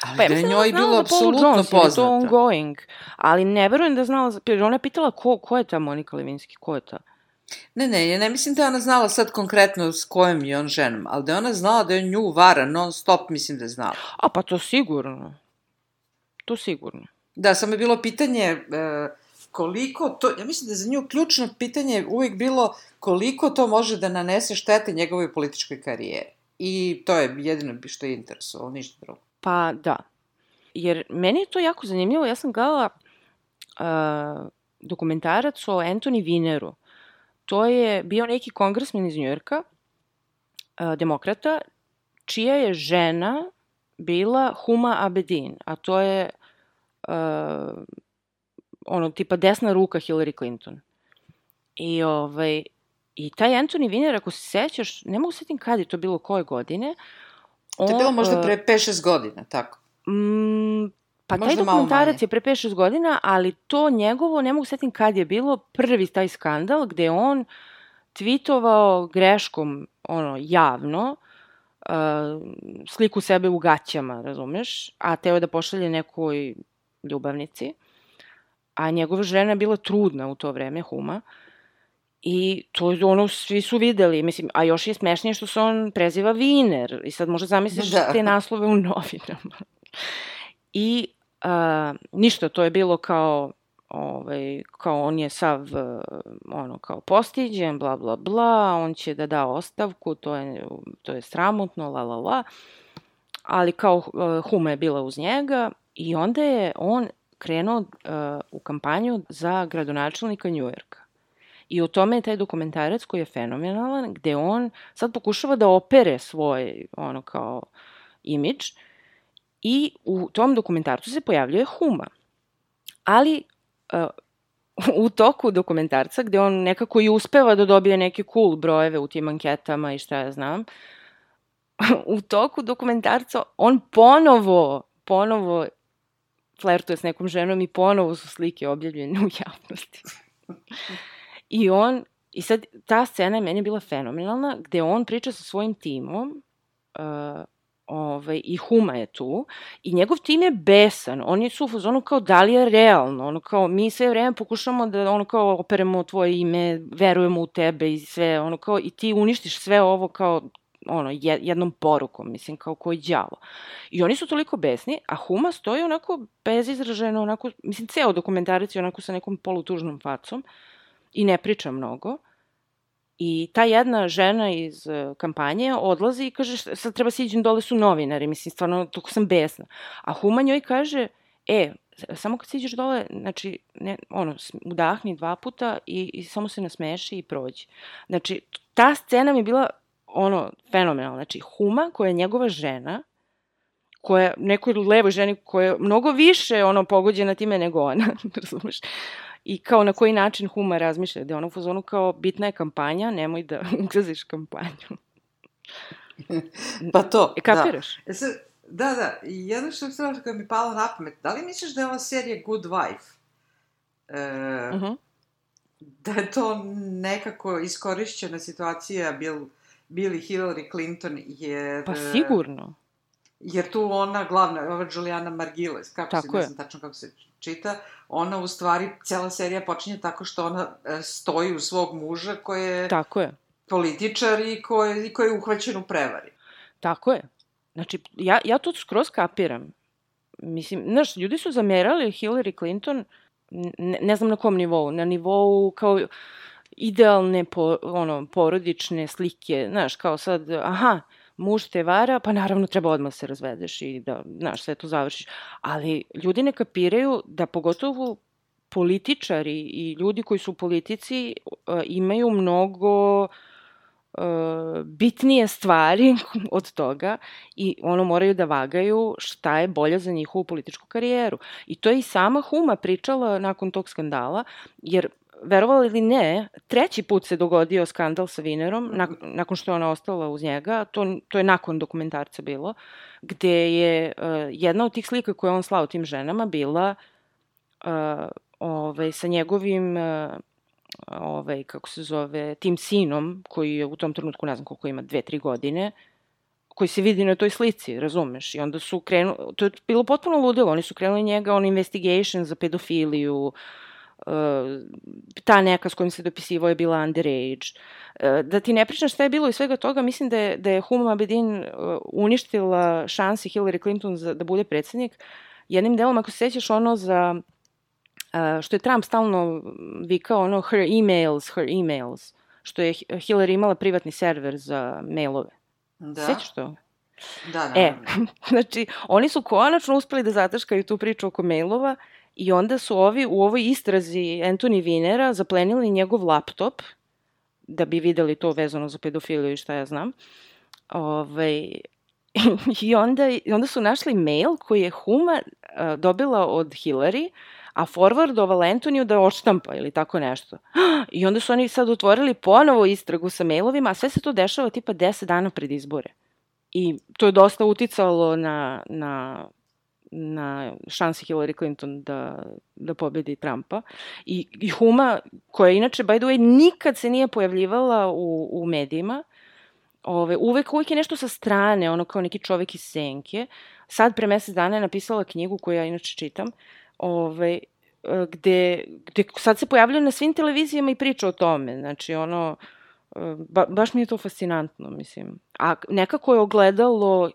ali pa, da je njoj da bilo apsolutno Jones, poznato.
to ongoing, ali ne verujem da je znala, jer ona je pitala ko, ko je ta Monika Levinski, ko je ta?
Ne, ne, ja ne mislim da je ona znala sad konkretno s kojom je on ženom, ali da je ona znala da je nju vara non stop, mislim da je znala.
A pa to sigurno. To sigurno.
Da, samo je bilo pitanje e, koliko to, ja mislim da je za nju ključno pitanje uvijek bilo koliko to može da nanese štete njegovoj političkoj karijeri. I to je jedino što je interesovalo, ništa drugo.
Pa da. Jer meni je to jako zanimljivo. Ja sam gledala uh, dokumentarac o Anthony Vineru. To je bio neki kongresmen iz Njujorka, uh, demokrata, čija je žena bila Huma Abedin, a to je uh, ono, tipa desna ruka Hillary Clinton. I, ovaj, i taj Anthony Weiner, ako se sećaš, ne mogu setim kad je to bilo koje godine,
on, to je bilo možda pre 5-6 godina, tako?
Mm, pa možda taj dokumentarac je pre 5-6 godina, ali to njegovo, ne mogu setim kad je bilo, prvi taj skandal gde on tweetovao greškom, ono, javno, uh, sliku sebe u gaćama, razumeš, a teo je da pošalje nekoj ljubavnici a njegova žena je bila trudna u to vreme, Huma, I to je ono, svi su videli, mislim, a još je smešnije što se on preziva Viner i sad možda zamisliš da. te naslove u novinama. I a, ništa, to je bilo kao, ovaj, kao on je sav, ono, kao postiđen, bla, bla, bla, on će da da ostavku, to je, to je sramotno, la, la, la. Ali kao Huma je bila uz njega i onda je on krenuo uh, u kampanju za gradonačelnika Njujorka. I o tome je taj dokumentarac koji je fenomenalan, gde on sad pokušava da opere svoj, ono, kao, imidž i u tom dokumentarcu se pojavljuje Huma. Ali uh, u toku dokumentarca, gde on nekako i uspeva da dobije neke cool brojeve u tim anketama i šta ja znam, u toku dokumentarca on ponovo, ponovo flertuje s nekom ženom i ponovo su slike objavljene u javnosti. I on, i sad ta scena je meni bila fenomenalna, gde on priča sa svojim timom, uh, ovaj, i Huma je tu, i njegov tim je besan, oni su u fazonu kao da li je realno, ono kao mi sve vreme pokušamo da ono kao operemo tvoje ime, verujemo u tebe i sve, ono kao i ti uništiš sve ovo kao ono, jednom porukom, mislim, kao koji đavo. I oni su toliko besni, a Huma stoji onako bezizraženo, onako, mislim, ceo dokumentarac je onako sa nekom polutužnom facom i ne priča mnogo. I ta jedna žena iz e, kampanje odlazi i kaže, sad treba se iđem, dole su novinari, mislim, stvarno, toko sam besna. A Huma njoj kaže, e, samo kad siđeš dole, znači, ne, ono, udahni dva puta i, i samo se nasmeši i prođi. Znači, ta scena mi je bila ono, fenomenalno. Znači, Huma, koja je njegova žena, koja, nekoj levoj ženi koja je mnogo više ono pogođena time nego ona, razumeš? I kao na koji način Huma razmišlja, da je ona u fazonu kao bitna je kampanja, nemoj da ugaziš kampanju.
pa to,
e, kapiraš?
Da. E da, da, jedno što je koja mi palo na pamet, da li misliš da je ova serija Good Wife? E, uh mhm. -huh. Da je to nekako iskorišćena situacija, bil bili Hillary Clinton, jer...
Pa sigurno.
Jer tu ona glavna, ova Juliana Margiles, kako tako se, ne znam tačno kako se čita, ona u stvari, cela serija počinje tako što ona e, stoji u svog muža koji je...
Tako je.
Političar i koji, i koji je uhvaćen u prevari.
Tako je. Znači, ja, ja to skroz kapiram. Mislim, znaš, ljudi su zamerali Hillary Clinton, ne, ne znam na kom nivou, na nivou kao idealne po, ono, porodične slike, znaš, kao sad, aha, muž te vara, pa naravno treba odmah se razvedeš i da, znaš, sve to završiš. Ali ljudi ne kapiraju da pogotovo političari i ljudi koji su u politici uh, imaju mnogo uh, bitnije stvari od toga i ono moraju da vagaju šta je bolje za njihovu političku karijeru. I to je i sama Huma pričala nakon tog skandala, jer verovali ili ne, treći put se dogodio skandal sa Vinerom, nak nakon što je ona ostala uz njega, to, to je nakon dokumentarca bilo, gde je uh, jedna od tih slika koje on slao tim ženama bila uh, ovaj, sa njegovim uh, ovaj, kako se zove, tim sinom, koji je u tom trenutku, ne znam koliko ima, dve, tri godine, koji se vidi na toj slici, razumeš? I onda su krenuli, to je bilo potpuno ludilo, oni su krenuli njega on investigation za pedofiliju, uh, ta neka s kojim se dopisivao je bila underage. Uh, da ti ne pričam šta je bilo i svega toga, mislim da je, da je Huma Abedin uh, uništila šansi Hillary Clinton za, da bude predsednik. Jednim delom, ako se sećaš ono za što je Trump stalno vikao ono her emails, her emails, što je Hillary imala privatni server za mailove. Da. Sećaš to?
Da, da.
E, znači, oni su konačno uspeli da zataškaju tu priču oko mailova i onda su ovi u ovoj istrazi Anthony Vinera zaplenili njegov laptop da bi videli to vezano za pedofiliju i šta ja znam. Ove, ovaj, i, onda, I onda su našli mail koji je Huma uh, dobila od Hillary, a forwardovala Antoniju da oštampa ili tako nešto. I onda su oni sad otvorili ponovo istragu sa mailovima, a sve se to dešava tipa 10 dana pred izbore. I to je dosta uticalo na, na, na šansi Hillary Clinton da, da pobedi Trumpa. I, I Huma, koja inače, by the way, nikad se nije pojavljivala u, u medijima, ove, uvek, uvek je nešto sa strane, ono kao neki čovek iz senke. Sad pre mesec dana je napisala knjigu koju ja inače čitam, ovaj, gde, gde sad se pojavljaju na svim televizijama i priča o tome. Znači, ono, ba, baš mi je to fascinantno, mislim. A nekako je ogledalo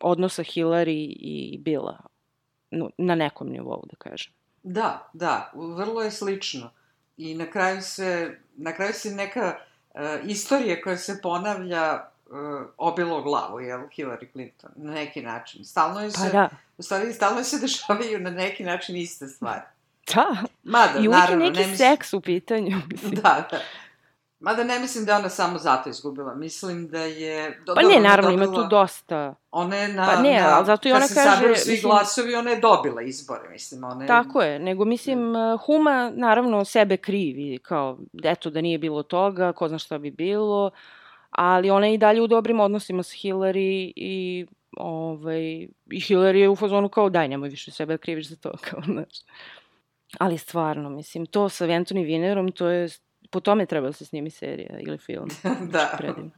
odnosa Hillary i Billa na nekom nivou, da kažem.
Da, da, vrlo je slično. I na kraju se, na kraju se neka uh, istorija koja se ponavlja uh, obilo glavu, jel, Hillary Clinton, na neki način. Stalno je pa se, da. u stvari, stalno se dešavaju na neki način iste stvari.
Da.
Mada,
I
uvijek je
neki ne mislim... seks u pitanju.
Mislim. Da, da. Mada ne mislim da je ona samo zato izgubila. Mislim da je...
Do, pa ne, naravno, dobila... ima tu dosta.
Ona je na...
Pa ne,
na,
ali zato i ona kaže... Kad se sabiru
svi mislim, glasovi, ona je dobila izbore, mislim. Ona je...
Tako je, nego mislim, mm. Huma naravno sebe krivi, kao, eto, da nije bilo toga, ko zna šta bi bilo, ali ona je i dalje u dobrim odnosima sa Hillary i ovaj, i Hillary je u fazonu kao daj, nemoj više sebe kriviš za to, kao, znaš. Ali stvarno, mislim, to sa Anthony Vinerom, to je, po tome treba da se snimi serija ili film.
da. Predim.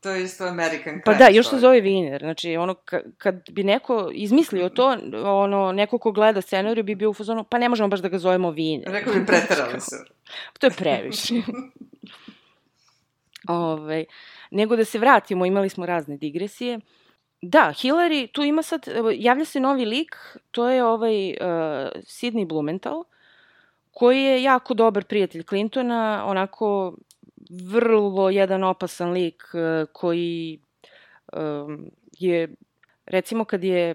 to je isto American Crime
Pa da, još se zove Viner. Znači, ono, kad bi neko izmislio to, ono, neko ko gleda scenariju bi bio u fazonu, pa ne možemo baš da ga zovemo Viner.
Rekao bi preterali se.
to je previše. Ove, nego da se vratimo, imali smo razne digresije. Uh, Da, Hillary, tu ima sad, javlja se novi lik, to je ovaj uh, Sidney Blumenthal, koji je jako dobar prijatelj Clintona, onako vrlo jedan opasan lik uh, koji um, je, recimo kad je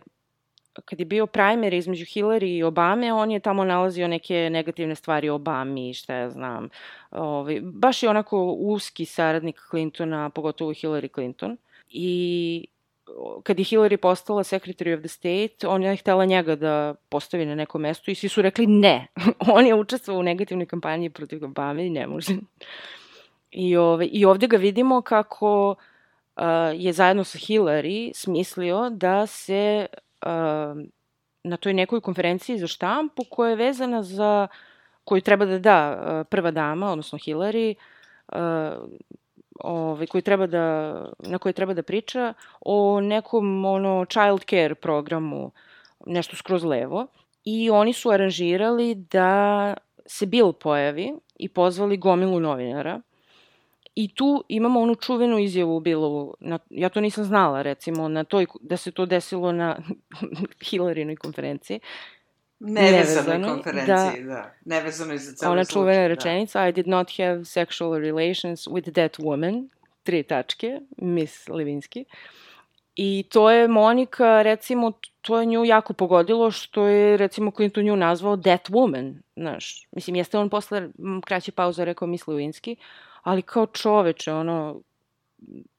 kad je bio primer između Hillary i Obame, on je tamo nalazio neke negativne stvari o Obami, šta ja znam. Ovaj, baš je onako uski saradnik Clintona, pogotovo Hillary Clinton. I kad je Hillary postala Secretary of the State, on je htela njega da postavi na neko mesto i svi su rekli ne. on je učestvovao u negativnoj kampanji protiv Obame i ne može. I, ove, I ovde ga vidimo kako uh, je zajedno sa Hillary smislio da se uh, na toj nekoj konferenciji za štampu koja je vezana za koju treba da da prva dama, odnosno Hillary, uh, ovaj, koji treba da, na koji treba da priča o nekom ono, child care programu, nešto skroz levo. I oni su aranžirali da se Bill pojavi i pozvali gomilu novinara. I tu imamo onu čuvenu izjavu Billovu, na, ja to nisam znala recimo, na toj, da se to desilo na Hillarynoj konferenciji,
Nevezanoj konferenciji, da. da. Nevezanoj za celu
ona čuvena
da.
rečenica I did not have sexual relations with that woman, tri tačke, Miss Levinski. I to je Monika, recimo, to je nju jako pogodilo što je, recimo, Clinton nju nazvao that woman, znaš. Mislim, jeste on posle kraće pauze rekao Miss Levinski, ali kao čoveče, ono,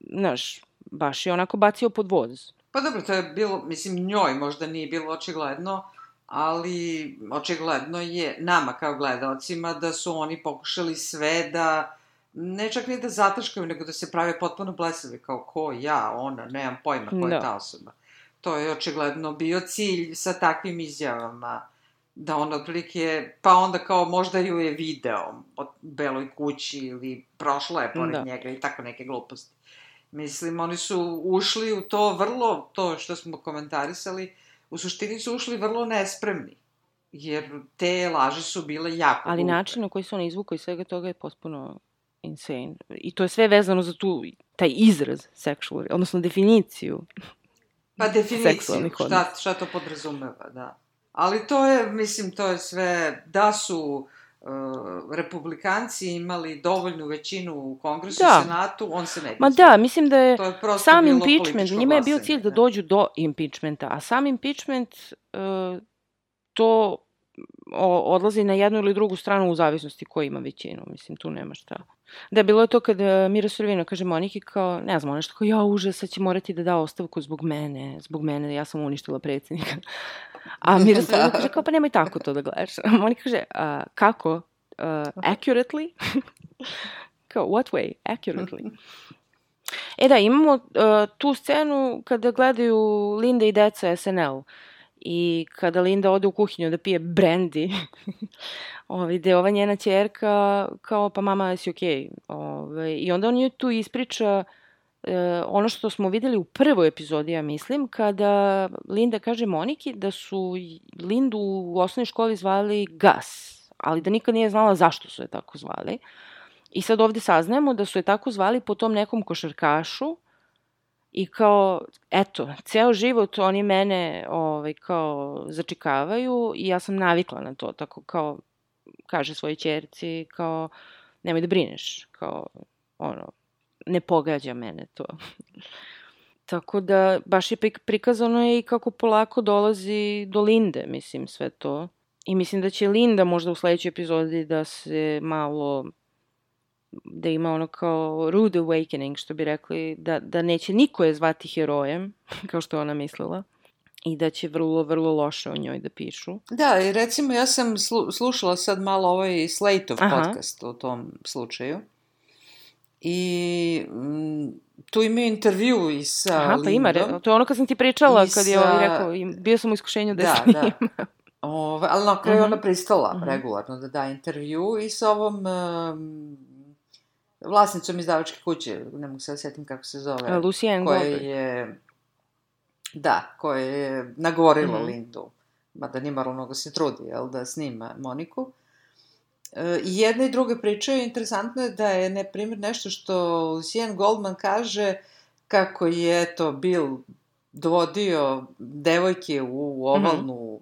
znaš, baš je onako bacio pod voz.
Pa dobro, to je bilo, mislim, njoj možda nije bilo očigledno, ali očigledno je nama kao gledalcima da su oni pokušali sve da ne čak ni da zataškaju, nego da se prave potpuno blesavi, kao ko ja, ona, nemam pojma ko je
Da.
ta osoba. To je očigledno bio cilj sa takvim izjavama, da on otprilike, pa onda kao možda ju je video od Beloj kući ili prošla je pored
Da.
njega i tako neke gluposti. Mislim, oni su ušli u to vrlo, to što smo komentarisali, u suštini su ušli vrlo nespremni. Jer te laži su bile jako
Ali
glupe.
način na koji se on izvukao iz svega toga je potpuno insane. I to je sve vezano za tu, taj izraz sexual, odnosno definiciju.
Pa definiciju, šta, šta to podrazumeva, da. Ali to je, mislim, to je sve, da su republikanci imali dovoljnu većinu u kongresu
Da.
i senatu, on se ne bi
Ma da, mislim da je
je
sam impeachment, njima je bio cilj da
da.
dođu do impeachmenta, a sam impeachment uh, to o, odlazi na jednu ili drugu stranu u zavisnosti ko ima većinu, mislim, tu nema šta. Da, bilo je to kad uh, Miro Srbino kaže Moniki kao, ne znam, nešto kao, ja užas, sad će morati da da ostavku zbog mene, zbog mene, ja sam uništila predsjednika. A Miro Srbino kaže kao, pa nemoj tako to da gledaš. Monika kaže, a, kako? Uh, accurately? kao, what way? Accurately. E da, imamo uh, tu scenu kada gledaju Linda i deca SNL i kada Linda ode u kuhinju da pije brandy, ovaj, gde ova njena čerka kao pa mama jesi okej. Ovaj, I onda on ju tu ispriča e, ono što smo videli u prvoj epizodi, ja mislim, kada Linda kaže Moniki da su Lindu u osnovnoj školi zvali Gas, ali da nikad nije znala zašto su je tako zvali. I sad ovde saznajemo da su je tako zvali po tom nekom košarkašu i kao, eto, ceo život oni mene ovaj, kao začekavaju i ja sam navikla na to, tako kao kaže svojoj čerci, kao nemoj da brineš, kao ono, ne pogađa mene to. Tako da, baš je prik- prikazano je i kako polako dolazi do Linde, mislim, sve to. I mislim da će Linda možda u sledećoj epizodi da se malo da ima ono kao rude awakening, što bi rekli, da, da neće niko je zvati herojem, kao što ona mislila, i da će vrlo, vrlo loše o njoj da pišu.
Da, i recimo ja sam slu, slušala sad malo ovaj Slateov
Aha.
podcast o tom slučaju. I mm, tu imaju intervju i sa
Aha, pa ima,
Lindom.
re, to je ono kad sam ti pričala,
I
kad je
sa-
ovaj rekao, im- bio sam u iskušenju da,
Da,
da
da. Ove, ali na kraju
Mhm.
ona pristala
Mhm.
regularno da da intervju i sa ovom um, vlasnicom izdavačke kuće, ne mogu se da sjetim kako se zove,
Lucien
koja
Goldberg.
je, da, koja je nagovorila
Mhm.
Lindu, mada nije moralo mnogo se trudi, jel, da snima Moniku. E, I jedna i druga pričaju, interesantno je da je, na primjer, nešto što Lucien Goldman kaže kako je, eto, Bill dovodio devojke u ovalnu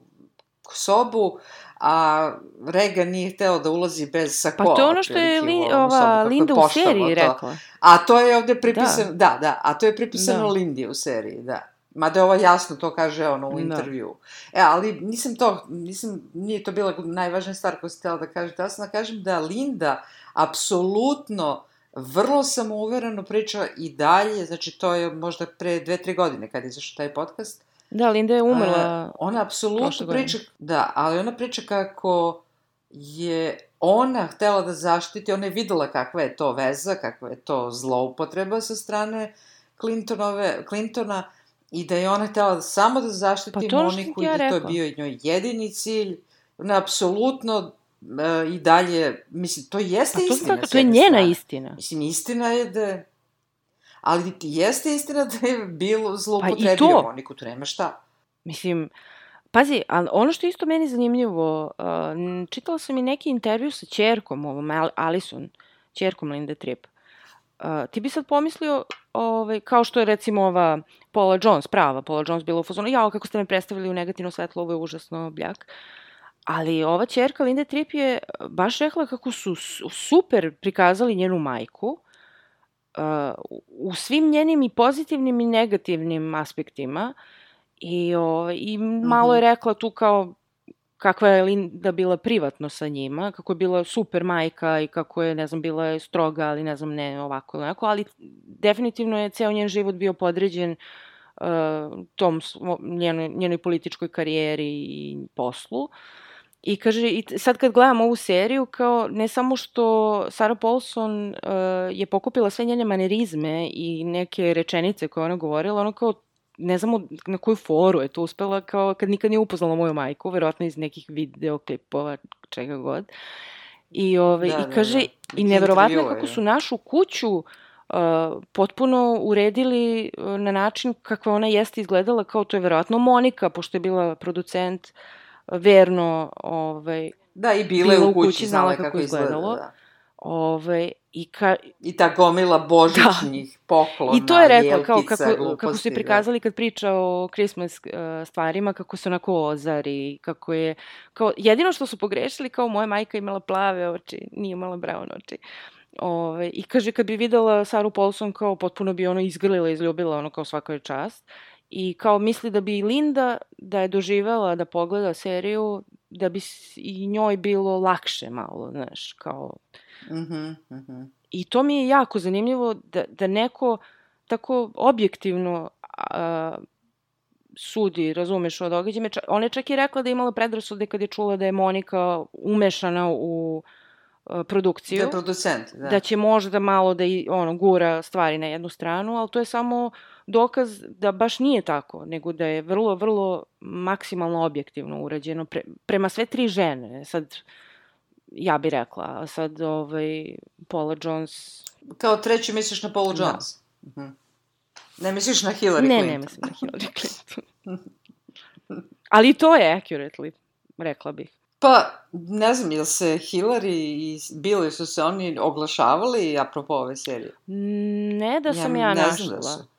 sobu, a Reagan nije hteo da ulazi bez sakoa.
Pa to je ono što je Li, ova Linda u seriji
to.
rekla.
A to je ovde pripisano, da, da, da a to je pripisano
Da.
Lindi u seriji, da. Mada je ovo jasno, to kaže ono u
Da.
intervju. E, ali nisam to, nisam, nije to bila najvažnija stvar koju sam htjela da kažem. Htjela sam da kažem da Linda apsolutno vrlo samouvereno priča i dalje, znači to je možda pre dve, tri godine kad je izašao taj podcast.
Da, Linda je umrla.
A, ona apsolutno priča, da, ali ona priča kako je ona htela da zaštiti, ona je videla kakva je to veza, kakva je to zloupotreba sa strane Clintonove, Clintona i da je ona htela samo da zaštiti
Pa
Moniku
sam
i da
ja
to je
rekla.
bio njoj jedini cilj. Ona apsolutno e, i dalje, mislim, to jeste
Pa to,
istina. s
to je njena
strane.
istina.
Mislim, istina je da. Ali jeste istina da je bilo
Pa
zloupotrebio
to.
Moniku, tu nema šta.
Mislim, pazi, ali ono što je isto meni zanimljivo, uh, čitala sam i neki intervju sa čerkom, ovom Al Alison, čerkom Linda Tripp. Uh, ti bi sad pomislio, ovaj, kao što je recimo ova Paula Jones, prava Paula Jones bila u fazonu, jao, kako ste me predstavili u negativno svetlo, ovo je užasno bljak. Ali ova čerka Linda Tripp je baš rekla kako su super prikazali njenu majku u svim njenim i pozitivnim i negativnim aspektima i, o, i malo je
Mhm.
rekla tu kao kakva je Linda bila privatno sa njima, kako je bila super majka i kako je, ne znam, bila je stroga, ali ne znam, ne ovako, onako, ali definitivno je ceo njen život bio podređen uh, tom njenoj, njenoj političkoj karijeri i poslu. I kaže, i sad kad gledam ovu seriju, kao ne samo što Sarah Paulson uh, je pokupila sve njene manerizme i neke rečenice koje ona govorila, ono kao ne znamo na koju foru je to uspela, kao kad nikad nije upoznala moju majku, verovatno iz nekih videoklipova, čega god. I, ove,
Da,
i
da,
kaže,
da.
i neverovatno je kako su našu kuću uh, potpuno uredili uh, na način kakva ona jeste izgledala, kao to je verovatno Monika, pošto je bila producent, uh, verno, ovaj,
Da, i Bila u kući, znala je kako,
kako
izgleda.
izgledalo.
Da.
ovaj, i ka,
I ta gomila božićnih poklona,
I to je rekla, kao kako, kako su
gluposti,
je prikazali kad priča o Christmas uh, stvarima, kako se onako ozari, kako je, kao, jedino što su pogrešili, kao moja majka imala plave oči, nije imala brown oči. Ove, I kaže, kad bi videla Saru Paulson, kao potpuno bi ono izgrlila, izljubila, ono kao svaka je čast. I kao misli da bi i Linda, da je doživela da pogleda seriju, da bi i njoj bilo lakše malo, znaš, kao
Da. Mhm, mhm.
I to mi je jako zanimljivo da, da neko tako objektivno a, sudi, razumeš, o događajima. Ona je čak i rekla da je imala predrasude kad je čula da je Monika umešana u a,
Da
produkciju.
je producent, da.
da će možda malo da i, ono, gura stvari na jednu stranu, ali to je samo dokaz da baš nije tako, nego da je vrlo, vrlo maksimalno objektivno urađeno pre, prema sve tri žene. Sad, ja bi rekla, a sad ovaj, Paula Jones...
Kao treći misliš na Paul
Da.
Jones. Mhm. Ne misliš na Hillary
ne,
Clinton.
ne mislim na Hillary Clinton. Ali to je accurately, rekla bih.
Pa, ne znam, jel se Hillary i Bill, su se oni oglašavali apropo ove serije?
Ne da sam ja,
ne
našla.
znam da su.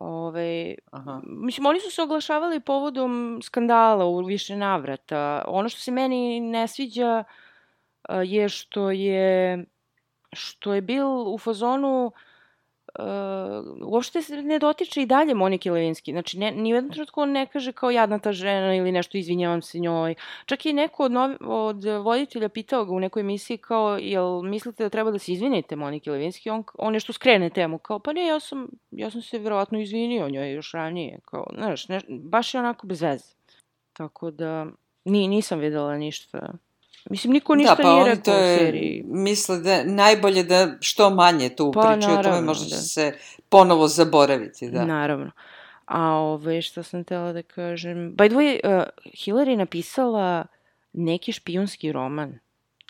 Ove,
Aha.
Mislim, oni su se oglašavali povodom skandala u više navrata. Ono što se meni ne sviđa a, je što je što je bil u fazonu uh, uopšte se ne dotiče i dalje Monike Levinski. Znači, ne, ni u jednom trenutku on ne kaže kao jadna ta žena ili nešto, izvinjavam se njoj. Čak i neko od, novi, od voditelja pitao ga u nekoj emisiji kao, jel mislite da treba da se izvinite Monike Levinski? On, on nešto skrene temu, kao, pa ne, ja sam, ja sam se verovatno izvinio njoj još ranije. Kao, znaš, ne, baš je onako bez veze. Tako da, ni, nisam videla ništa Mislim, niko ništa
da, pa
nije rekao u seriji.
misle da je najbolje da što manje tu
Pa,
pričaju o tome,
naravno,
možda će
da.
se ponovo zaboraviti, da.
Naravno. A ove, šta sam tela da kažem... By the way, uh, Hillary napisala neki špijunski roman.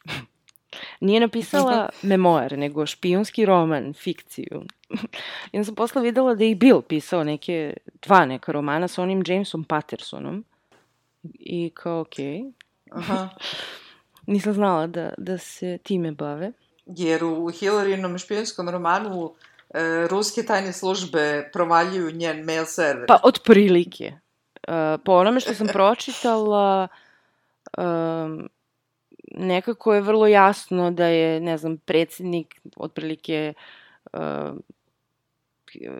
Nije napisala memoar, nego špijunski roman, fikciju. I sam posle videla da je i Bill pisao neke, dva neka romana sa onim Jamesom Pattersonom. I kao, okej. Okay.
Aha.
Nisam znala da, da se time bave.
Jer u Hillarynom špijunskom romanu e, ruske tajne službe provaljuju njen mail server.
Pa, otprilike. Uh, po onome što sam pročitala, um, nekako je vrlo jasno da je, ne znam, predsednik otprilike uh,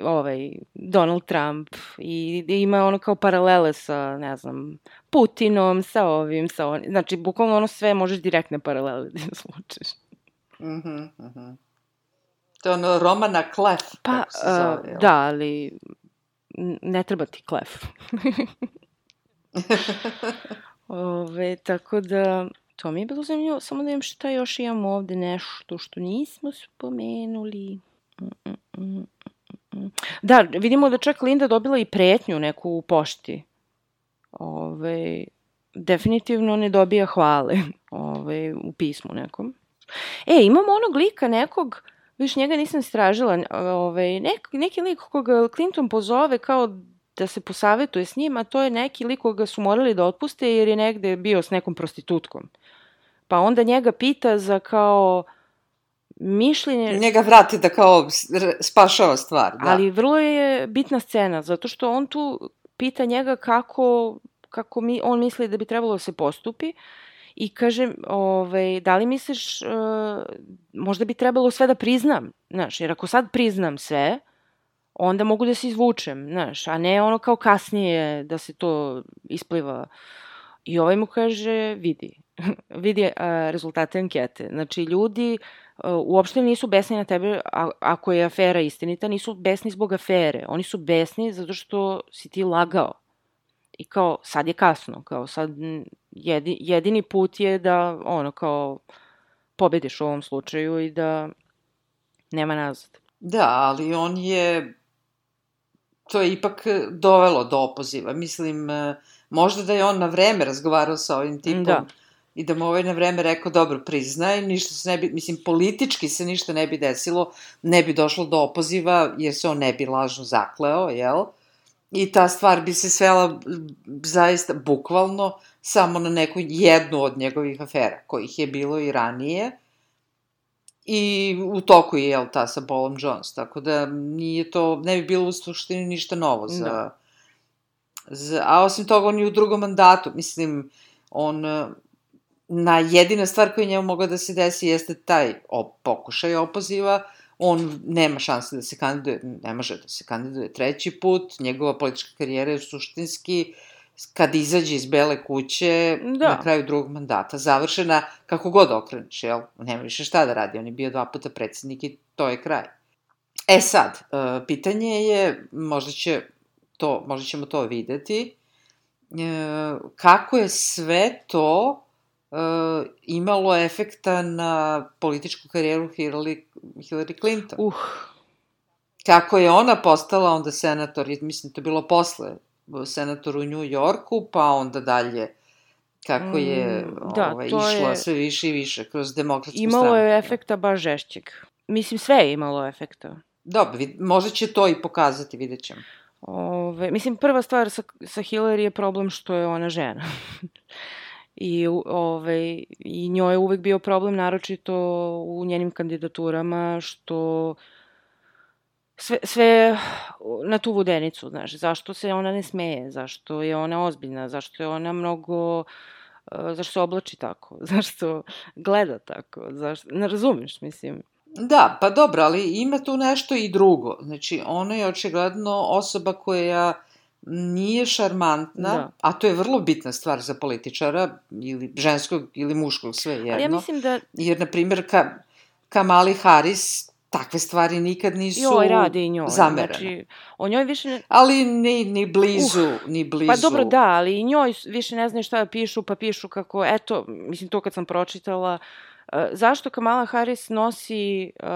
ovaj, Donald Trump i da ima ono kao paralele sa, ne znam, Putinom, sa ovim, sa onim. Znači, bukvalno ono sve možeš direktne paralele da slučeš.
Mhm, mhm. To je ono Romana Klef,
Pa,
kako se zove.
uh,
jel?
da, ali ne treba ti klef. Ove, tako da, to mi je bilo zanimljivo. Samo da vidim šta još imamo ovde, nešto što nismo spomenuli. Mm, mm, mm, mm, mm. Da, vidimo da čak Linda dobila i pretnju neku u pošti. Ove, definitivno ne dobija hvale ove, u pismu nekom. E, imamo onog lika nekog, viš njega nisam istražila, ovaj, nek, neki lik koga Clinton pozove kao da se posavetuje s njim, a to je neki lik koga su morali da otpuste jer je negde bio s nekom prostitutkom. Pa onda njega pita za kao mišljenje,
Njega vrati da kao spašava stvar, da.
ali vrlo je bitna scena, zato što on tu pita njega kako kako mi, on misli da bi trebalo da se postupi i kaže, ovaj, da li misliš, uh, možda bi trebalo sve da priznam, znaš, jer ako sad priznam sve, onda mogu da se izvučem, znaš, a ne ono kao kasnije da se to ispliva. I ovaj mu kaže, vidi, vidi a, rezultate ankete. Znači, ljudi a, uopšte nisu besni na tebe ako je afera istinita, nisu besni zbog afere. Oni su besni zato što si ti lagao. I kao, sad je kasno, kao sad jedi, jedini put je da, ono, kao, pobediš u ovom slučaju i da nema nazad.
Da, ali on je to je ipak dovelo do opoziva. Mislim, možda da je on na vreme razgovarao sa ovim tipom da. I da mu ovaj na vreme rekao, dobro, priznaj, ništa se ne bi, mislim, politički se ništa ne bi desilo, ne bi došlo do opoziva, jer se on ne bi lažno zakleo, jel? I ta stvar bi se svela zaista bukvalno samo na neku jednu od njegovih afera, kojih je bilo i ranije, I u toku je, jel, ta sa Paulom Jones, tako da nije to, ne bi bilo u suštini ništa novo za... Da. za a osim toga, on je u drugom mandatu, mislim, on na jedina stvar koja njemu mogla da se desi jeste taj op, pokušaj opoziva, on nema šanse da se kandiduje, ne može da se kandiduje treći put, njegova politička karijera je suštinski kad izađe iz Bele kuće da. na kraju drugog mandata, završena kako god okreneš, jel? Nema više šta da radi, on je bio dva puta predsednik i to je kraj. E sad, e, pitanje je, možda će to, možda ćemo to videti, e, kako je sve to e, imalo efekta na političku karijeru Hillary, Hillary Clinton.
Uh.
Kako je ona postala onda senator, mislim, to je bilo posle senator u New Yorku, pa onda dalje kako je mm, da, ovaj, išla je... sve više i više kroz demokratsku
imalo
stranu.
Imalo je efekta baš žešćeg. Mislim, sve je imalo efekta.
Dobro, vid, možda će to i pokazati, vidjet ćemo.
Ove, mislim, prva stvar sa, sa Hillary je problem što je ona žena. I, ove, I njoj je uvek bio problem, naročito u njenim kandidaturama, što sve, sve na tu vodenicu, znaš, zašto se ona ne smeje, zašto je ona ozbiljna, zašto je ona mnogo, uh, zašto se oblači tako, zašto gleda tako, zašto, ne razumeš, mislim.
Da, pa dobro, ali ima tu nešto i drugo. Znači, ona je očigledno osoba koja nije šarmantna, da. a to je vrlo bitna stvar za političara, ili ženskog ili muškog, sve jedno. Ali
ja mislim da...
Jer, na primjer, ka, Kamali Harris takve stvari nikad nisu Joj, radi i njoj. zamerane. Znači,
o njoj više... Ne...
Ali ni, ni blizu, uh, ni blizu.
Pa dobro, da, ali i njoj više ne znaju šta da pišu, pa pišu kako, eto, mislim, to kad sam pročitala, uh, zašto Kamala Harris nosi uh,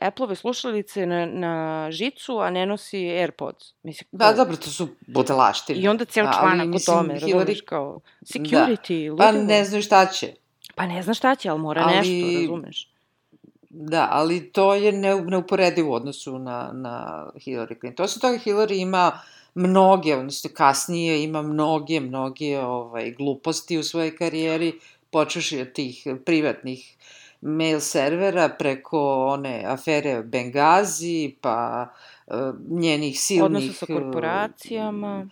Apple-ove slušalice na, na žicu, a ne nosi AirPods. Mislim,
da, dobro, to su budalaštine.
I onda cijel članak o tome, Hillary... razumiješ, kao security,
da. Pa ne znaju šta će.
Pa ne zna šta će, ali mora ali... nešto, razumeš.
Da, ali to je ne, neuporedivo u odnosu na, na Hillary Clinton. Osim toga, Hillary ima mnoge, odnosno kasnije ima mnoge, mnoge ovaj, gluposti u svojoj karijeri, počeši od tih privatnih mail servera preko one afere Bengazi, pa uh, njenih silnih...
Odnosa sa korporacijama.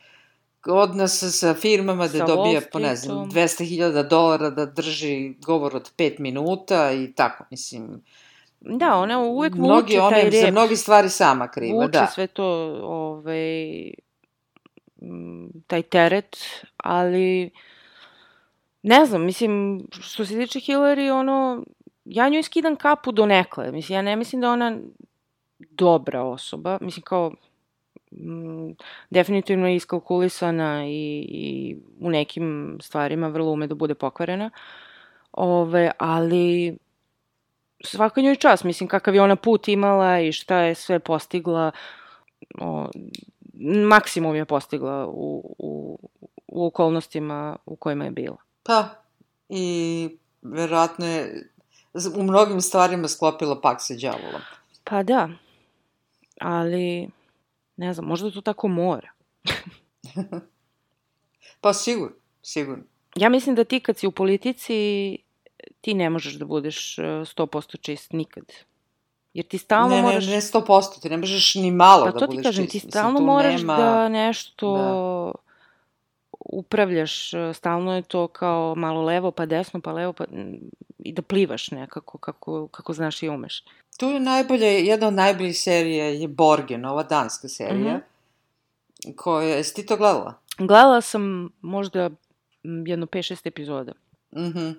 Odnosa sa firmama da dobija, po ne znam, 200.000 dolara da drži govor od 5 minuta i tako, mislim
Da, ona uvek Mnogi vuče taj rep.
Za mnogi stvari sama kriva,
vuče
da.
sve to, ovaj, taj teret, ali ne znam, mislim, što se tiče Hillary, ono, ja njoj skidam kapu do nekle. Mislim, ja ne mislim da ona dobra osoba. Mislim, kao, m, definitivno je iskalkulisana i, i u nekim stvarima vrlo ume da bude pokvarena. Ove, ali svaka njoj čas, mislim, kakav je ona put imala i šta je sve postigla, o, maksimum je postigla u, u, u okolnostima u kojima je bila.
Pa, i verovatno je u mnogim stvarima sklopila pak sa djavolom.
Pa da, ali ne znam, možda to tako mora.
pa sigurno, sigurno.
Ja mislim da ti kad si u politici ti ne možeš da budeš 100% e, čist nikad. Jer ti stalno
ne,
moraš...
Ne, ne 100%, ti ne možeš ni malo pa da budeš čist.
Pa to ti kažem, ti stalno Mislim, moraš nema... da nešto... Da upravljaš, e, stalno je to kao malo levo pa desno pa levo pa i da plivaš nekako kako, kako znaš i umeš.
Tu je najbolje, jedna od najboljih serija je Borgen, ova danska serija, mm -hmm. koja, jesi ti to gledala?
Gledala sam možda jedno 5-6 epizoda.
Mhm. -hmm.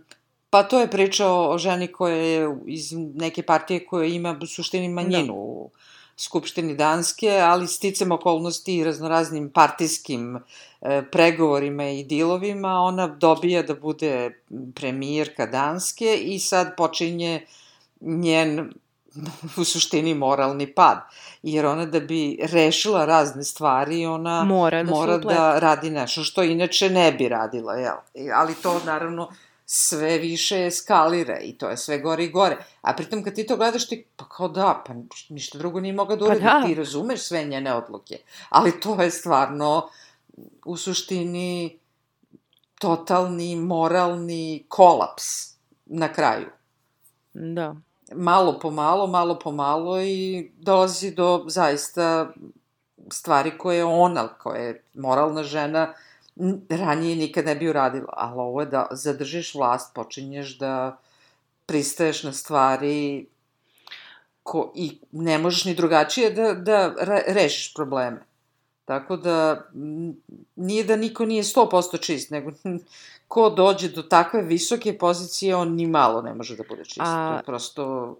Pa to je priča o, o ženi koja je iz neke partije koja ima u suštini manjinu da. u Skupštini Danske, ali sticam okolnosti i raznoraznim partijskim e, pregovorima i dilovima, ona dobija da bude premijerka Danske i sad počinje njen u suštini moralni pad. Jer ona da bi rešila razne stvari, ona
mora da,
mora da radi nešto što inače ne bi radila, jel? Ali to naravno sve više eskalira i to je sve gore i gore. A pritom kad ti to gledaš ti, pa kao da, pa ništa drugo nije mogla da uradi, pa da. ti razumeš sve njene odluke. Ali to je stvarno u suštini totalni moralni kolaps na kraju.
Da.
Malo po malo, malo po malo i dolazi do zaista stvari koje ona, koja je moralna žena, ranije nikad ne bi uradila, ali ovo je da zadržiš vlast, počinješ da pristaješ na stvari ko, i ne možeš ni drugačije da, da re, rešiš probleme. Tako da, nije da niko nije 100% čist, nego ko dođe do takve visoke pozicije, on ni malo ne može da bude čist. A, to je prosto...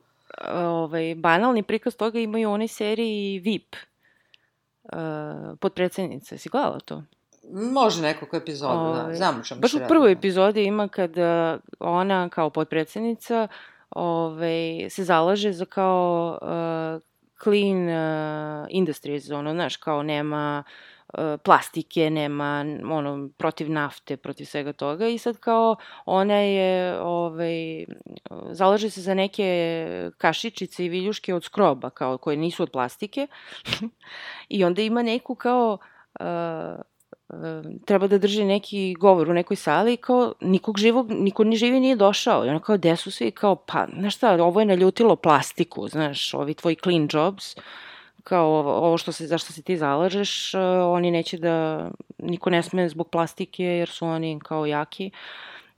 Ovaj, banalni prikaz toga imaju u onoj seriji VIP, uh, podpredsednica. Si gledala to?
Može nekoliko epizoda, da. Ovaj, znam čemu
Baš u prvoj epizodi ima kada ona kao potpredsednica ovaj, se zalaže za kao uh, clean uh, industries, ono, znaš, kao nema uh, plastike, nema, ono, protiv nafte, protiv svega toga i sad kao ona je, ovaj, zalaže se za neke kašičice i viljuške od skroba, kao, koje nisu od plastike i onda ima neku kao uh, treba da drži neki govor u nekoj sali i kao nikog živog, niko ni živi nije došao. I ono kao, gde su svi? Kao, pa, znaš šta, ovo je naljutilo plastiku, znaš, ovi tvoji clean jobs, kao ovo što se, zašto se ti zalažeš, uh, oni neće da, niko ne sme zbog plastike jer su oni kao jaki.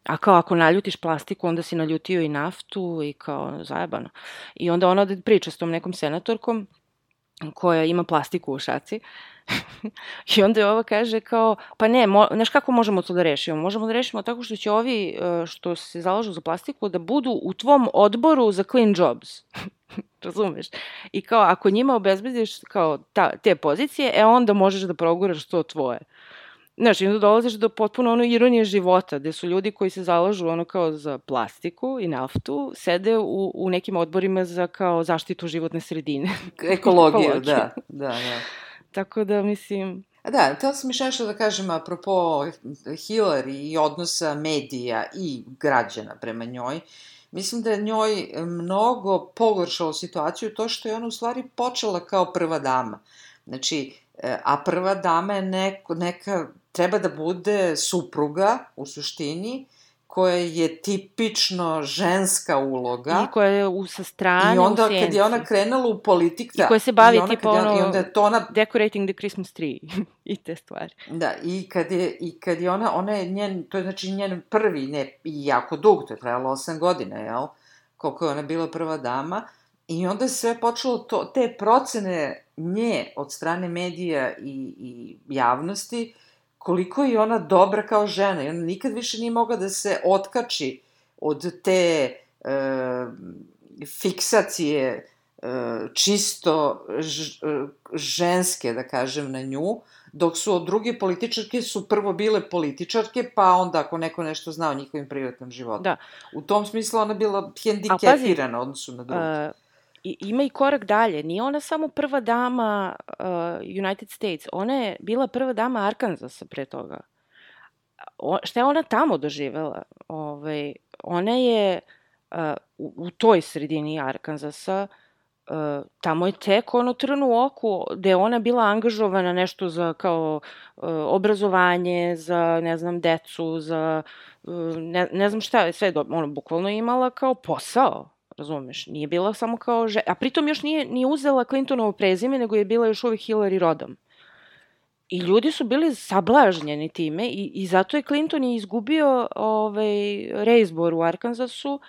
A kao ako naljutiš plastiku, onda si naljutio i naftu i kao zajebano. I onda ona priča s tom nekom senatorkom koja ima plastiku u šaci. I onda je ova kaže kao, pa ne, mo, znaš kako možemo to da rešimo? Možemo da rešimo tako što će ovi e, što se zalažu za plastiku da budu u tvom odboru za clean jobs. Razumeš? I kao, ako njima obezbediš kao ta, te pozicije, e onda možeš da proguraš to tvoje. Znaš, i onda dolaziš do potpuno ono ironije života, gde su ljudi koji se zalažu ono kao za plastiku i naftu, sede u, u nekim odborima za kao zaštitu životne sredine.
Ekologiju, da, da, da.
Tako da, mislim...
Da, to sam još nešto da kažem apropo Hillary i odnosa medija i građana prema njoj. Mislim da je njoj mnogo pogoršalo situaciju to što je ona u stvari počela kao prva dama. Znači, e, a prva dama je neko, neka, treba da bude supruga u suštini, koja je tipično ženska uloga.
I koja je u, sa strane
I onda kad je ona krenula u politik,
da. I koja se bavi tipa ono, i onda je to ona... decorating the Christmas tree i te stvari.
Da, i kad je, i kad je ona, ona je njen, to je znači njen prvi, ne, i jako dug, to je trajalo 8 godina, jel? Koliko je ona bila prva dama. I onda je sve počelo to, te procene nje od strane medija i, i javnosti, koliko je ona dobra kao žena i ona nikad više nije mogla da se otkači od te e, fiksacije e, čisto ž, e, ženske, da kažem, na nju, dok su od druge političarke su prvo bile političarke, pa onda ako neko nešto zna o njihovim privatnom životu. Da. U tom smislu ona bila hendikepirana odnosu na druge. Uh,
i, ima i korak dalje. Nije ona samo prva dama uh, United States, ona je bila prva dama Arkansasa pre toga. O, šta je ona tamo doživela? Ove, ovaj, ona je uh, u, u toj sredini Arkansasa uh, tamo je tek ono trn u oku gde je ona bila angažovana nešto za kao uh, obrazovanje, za ne znam decu, za uh, ne, ne znam šta, sve ono bukvalno imala kao posao razumeš, nije bila samo kao žena, a pritom još nije, nije uzela Clintonovo prezime, nego je bila još uvijek Hillary rodom. I ljudi su bili sablažnjeni time i, i zato je Clinton i izgubio ovaj, reizbor u Arkansasu,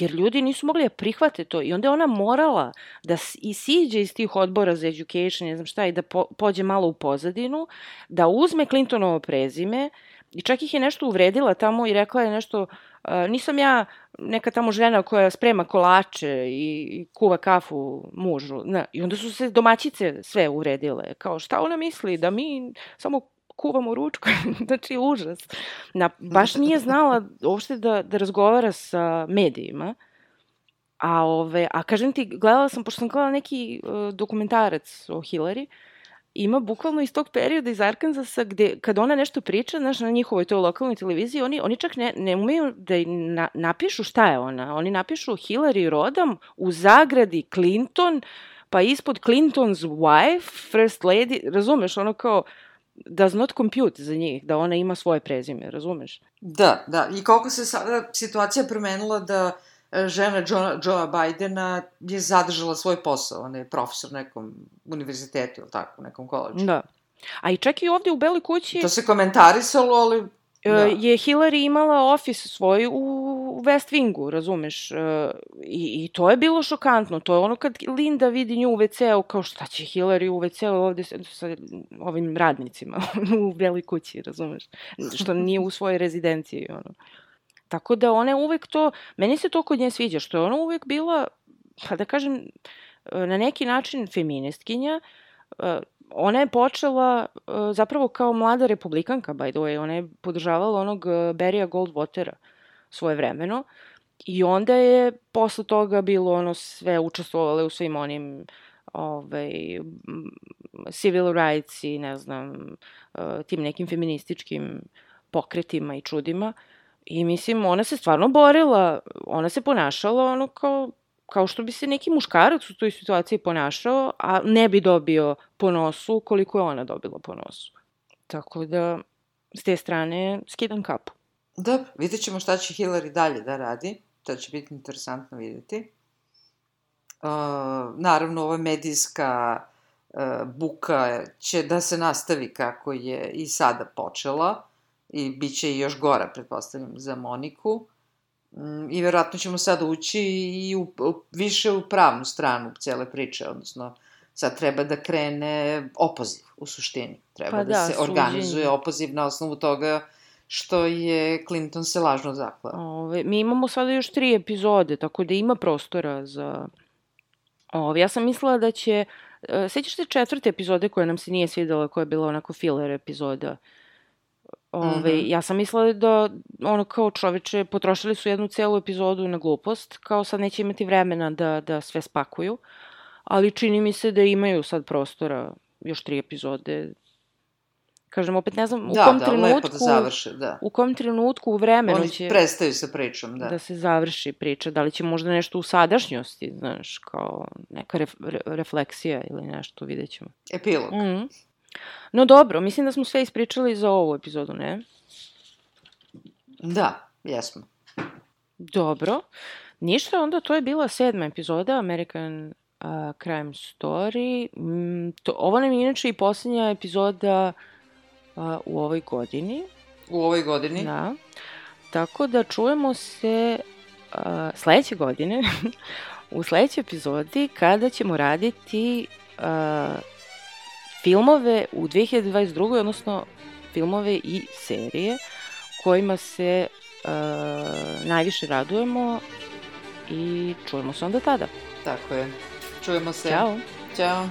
jer ljudi nisu mogli da prihvate to i onda je ona morala da i siđe iz tih odbora za education, ne znam šta, i da po, pođe malo u pozadinu, da uzme Clintonovo prezime i čak ih je nešto uvredila tamo i rekla je nešto, uh, nisam ja neka tamo žena koja sprema kolače i, kuva kafu mužu. Na, I onda su se domaćice sve uvredile. Kao šta ona misli, da mi samo kuvamo ručku, znači užas. Na, baš nije znala uopšte da, da razgovara sa medijima. A, ove, a kažem ti, gledala sam, pošto sam gledala neki uh, dokumentarac o Hillary, ima bukvalno iz tog perioda iz Arkansasa gde kad ona nešto priča, znaš, na njihovoj toj lokalnoj televiziji, oni, oni čak ne, ne umeju da na, napišu šta je ona. Oni napišu Hillary Rodham u zagradi Clinton, pa ispod Clinton's wife, first lady, razumeš, ono kao, does not compute za njih, da ona ima svoje prezime, razumeš?
Da, da. I koliko se sada situacija promenila da e, žena Joe, Joea Bidena je zadržala svoj posao. Ona je profesor nekom univerzitetu, ili tako, nekom koleđu.
Da. A i čak i ovde u Beloj kući...
To se komentarisalo, ali
E, da. je Hillary imala ofis svoj u West Wingu, razumeš? E, I, I to je bilo šokantno. To je ono kad Linda vidi nju u WC-u, kao šta će Hillary u WC-u ovde sa, sa ovim radnicima u Beloj kući, razumeš? Što nije u svojoj rezidenciji, ono. Tako da ona uvek to, meni se to kod nje sviđa, što je ona uvek bila, pa da kažem, na neki način feministkinja, e, ona je počela uh, zapravo kao mlada republikanka, by the way, ona je podržavala onog uh, Berija Goldwatera svoje vremeno i onda je posle toga bilo ono sve učestvovale u svim onim ovaj, civil rights i ne znam, uh, tim nekim feminističkim pokretima i čudima. I mislim, ona se stvarno borila, ona se ponašala ono kao kao što bi se neki muškarac u toj situaciji ponašao, a ne bi dobio po nosu koliko je ona dobila po nosu. Tako da, s te strane, skidam kapu.
Dobro, vidjet ćemo šta će Hillary dalje da radi. To će biti interesantno videti. Uh, naravno, ova medijska uh, buka će da se nastavi kako je i sada počela i bit će još gora, pretpostavljam, za Moniku. Mm, I verovatno ćemo sad ući i u, u, više u pravnu stranu cele priče, odnosno sad treba da krene opoziv u suštini. Treba pa da, da se suđenje. organizuje opoziv na osnovu toga što je Clinton se lažno zaklao.
Ove, mi imamo sada još tri epizode, tako da ima prostora za... Ove, ja sam mislila da će... E, sećaš se četvrte epizode koja nam se nije svidela, koja je bila onako filler epizoda? Uh, Ove, mm -hmm. Ja sam mislila da, ono, kao čoveče, potrošili su jednu celu epizodu na glupost, kao sad neće imati vremena da, da sve spakuju, ali čini mi se da imaju sad prostora još tri epizode. Kažem, opet ne znam, u
da,
kom
da,
trenutku...
lepo da završe, da.
U kom trenutku u vremenu
Oni
će...
prestaju sa pričom, da.
Da se završi priča, da li će možda nešto u sadašnjosti, znaš, kao neka ref, re, refleksija ili nešto, vidjet ćemo.
Epilog.
Mm -hmm. No dobro, mislim da smo sve ispričali za ovu epizodu, ne?
Da, jesmo.
Dobro. Ništa, onda to je bila sedma epizoda American uh, Crime Story. Mm, to, ovo nam je inače i poslednja epizoda uh, u ovoj godini.
U ovoj godini?
Da. Tako da čujemo se uh, sledeće godine u sledećoj epizodi kada ćemo raditi uh, filmove u 2022. odnosno filmove i serije kojima se uh, najviše radujemo i čujemo se onda tada.
Tako je. Čujemo se.
Ćao.
Ćao.